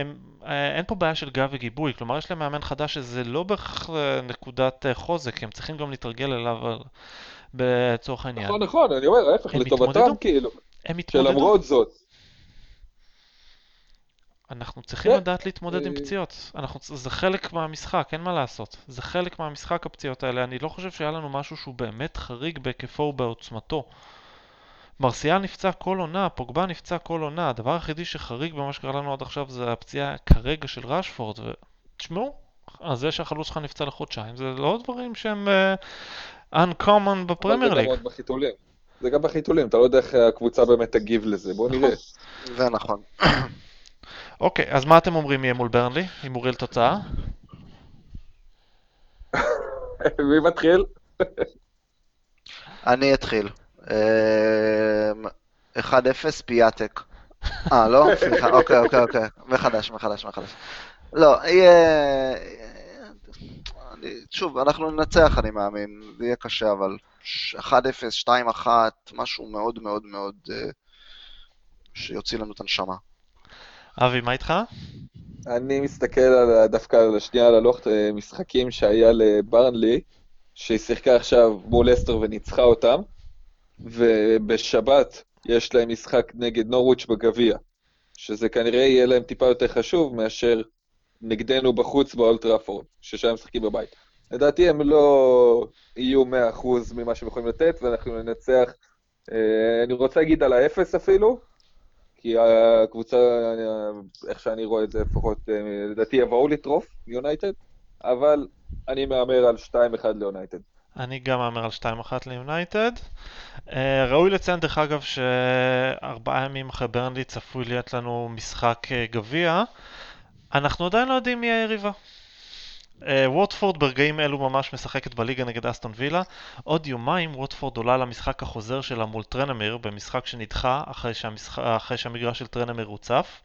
A: הם- אה, אין פה בעיה של גב וגיבוי, כלומר יש להם מאמן חדש שזה לא בהכרח אה, נקודת חוזק, הם צריכים גם להתרגל אליו לצורך העניין.
C: נכון, נכון, אני אומר, ההפך, לטובתם. כאילו,
A: הם התמודדו,
C: שלמרות זאת,
A: אנחנו צריכים
C: כן.
A: לדעת להתמודד עם פציעות. אנחנו, זה חלק מהמשחק, אין מה לעשות. זה חלק מהמשחק הפציעות האלה. אני לא חושב שהיה לנו משהו שהוא באמת חריג בהיקפו ובעוצמתו. מרסיאל נפצע כל עונה, פוגבה נפצע כל עונה. הדבר היחידי שחריג במה שקרה לנו עד עכשיו זה הפציעה כרגע של רשפורד. ותשמעו, אז זה שהחלוץ שלך נפצע לחודשיים, זה לא דברים שהם uh, uncommon בפרמייר
C: זה גם
A: ליג.
C: זה גם בחיתולים, אתה לא יודע איך הקבוצה באמת תגיב לזה, בוא נראה.
B: זה נכון.
A: אוקיי, אז מה אתם אומרים יהיה מול ברנלי? הימורי לתוצאה?
C: מי מתחיל?
B: אני אתחיל. אמ, 1-0 פיאטק. אה, לא? סליחה, אוקיי, אוקיי, אוקיי. מחדש, מחדש, מחדש. לא, יהיה... אני- שוב, אנחנו ננצח, אני מאמין. זה יהיה קשה, אבל 1-0, 2-1, משהו מאוד מאוד מאוד אה, שיוציא לנו את הנשמה.
A: אבי, מה איתך?
C: אני מסתכל על, דווקא על השנייה על הלוח אה, משחקים שהיה לברנלי, שהיא שיחקה עכשיו מול אסטר וניצחה אותם, ובשבת יש להם משחק נגד נורוויץ' בגביע, שזה כנראה יהיה להם טיפה יותר חשוב מאשר נגדנו בחוץ באולטראפורד, ששם משחקים בבית. לדעתי הם לא יהיו 100% ממה שהם יכולים לתת, ואנחנו ננצח, אה, אני רוצה להגיד על האפס אפילו, כי הקבוצה, איך שאני רואה את זה לפחות, אה, לדעתי יבואו לטרוף, יונייטד, אבל אני מהמר על 2-1 ליונייטד.
A: אני גם מהמר על 2-1 ליונייטד. אה, ראוי לציין דרך אגב שארבעה ימים אחרי ברנלי צפוי להיות לנו משחק אה, גביע, אנחנו עדיין לא יודעים מי היריבה. אה, ווטפורד ברגעים אלו ממש משחקת בליגה נגד אסטון וילה. עוד יומיים ווטפורד עולה למשחק החוזר שלה מול טרנמיר במשחק שנדחה אחרי, שהמשח... אחרי שהמגרש של טרנמיר הוצף.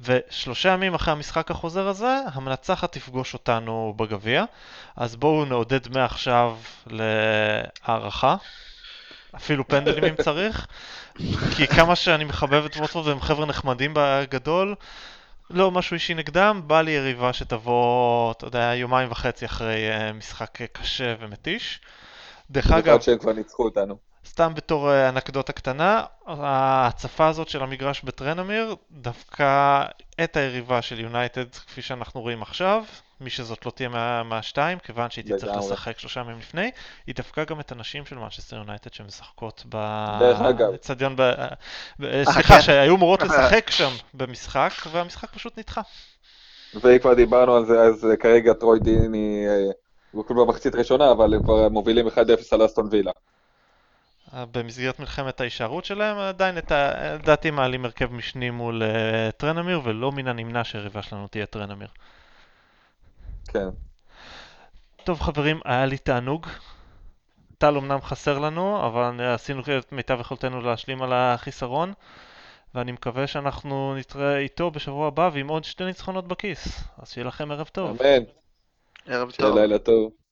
A: ושלושה ימים אחרי המשחק החוזר הזה, המנצחת תפגוש אותנו בגביע. אז בואו נעודד מעכשיו להערכה. אפילו פנדלים אם צריך. כי כמה שאני מחבב את ווטפורד והם חבר'ה נחמדים בגדול, לא משהו אישי נגדם, בא לי יריבה שתבוא, אתה יודע, יומיים וחצי אחרי אה, משחק אה, קשה ומתיש. דרך אגב,
C: במיוחד שהם כבר ניצחו אותנו.
A: סתם בתור אה, אנקדוטה קטנה, ההצפה הזאת של המגרש בטרנמיר דווקא את היריבה של יונייטד, כפי שאנחנו רואים עכשיו, מי שזאת לא תהיה מה- מהשתיים, כיוון שהיא תצטרך. לשחק שלושה ימים לפני, היא דפקה גם את הנשים של מנצ'סטר יונייטד שמשחקות. באצטדיון, ב... ב- סליחה,
B: כן.
A: שהיו אמורות לשחק שם במשחק, והמשחק פשוט נדחה.
C: ואם כבר דיברנו על זה, אז אה, כרגע טרוי דיני, אה, הוא כבר במחצית ראשונה, אבל הם כבר מובילים 1-0 על אסטון וילה.
A: במסגרת מלחמת ההישארות שלהם, עדיין את ה... לדעתי מעלים הרכב משני מול אה, טרנמיר, ולא מן הנמנע שהיריבה שלנו תהיה טרנמיר.
C: כן.
A: טוב חברים, היה לי תענוג. טל אמנם חסר לנו, אבל עשינו את מיטב יכולתנו להשלים על החיסרון, ואני מקווה שאנחנו נתראה איתו בשבוע הבא ועם עוד שתי ניצחונות בכיס. אז שיהיה לכם ערב טוב.
C: אמן.
B: ערב
C: שיהיה
B: טוב.
C: לילה טוב.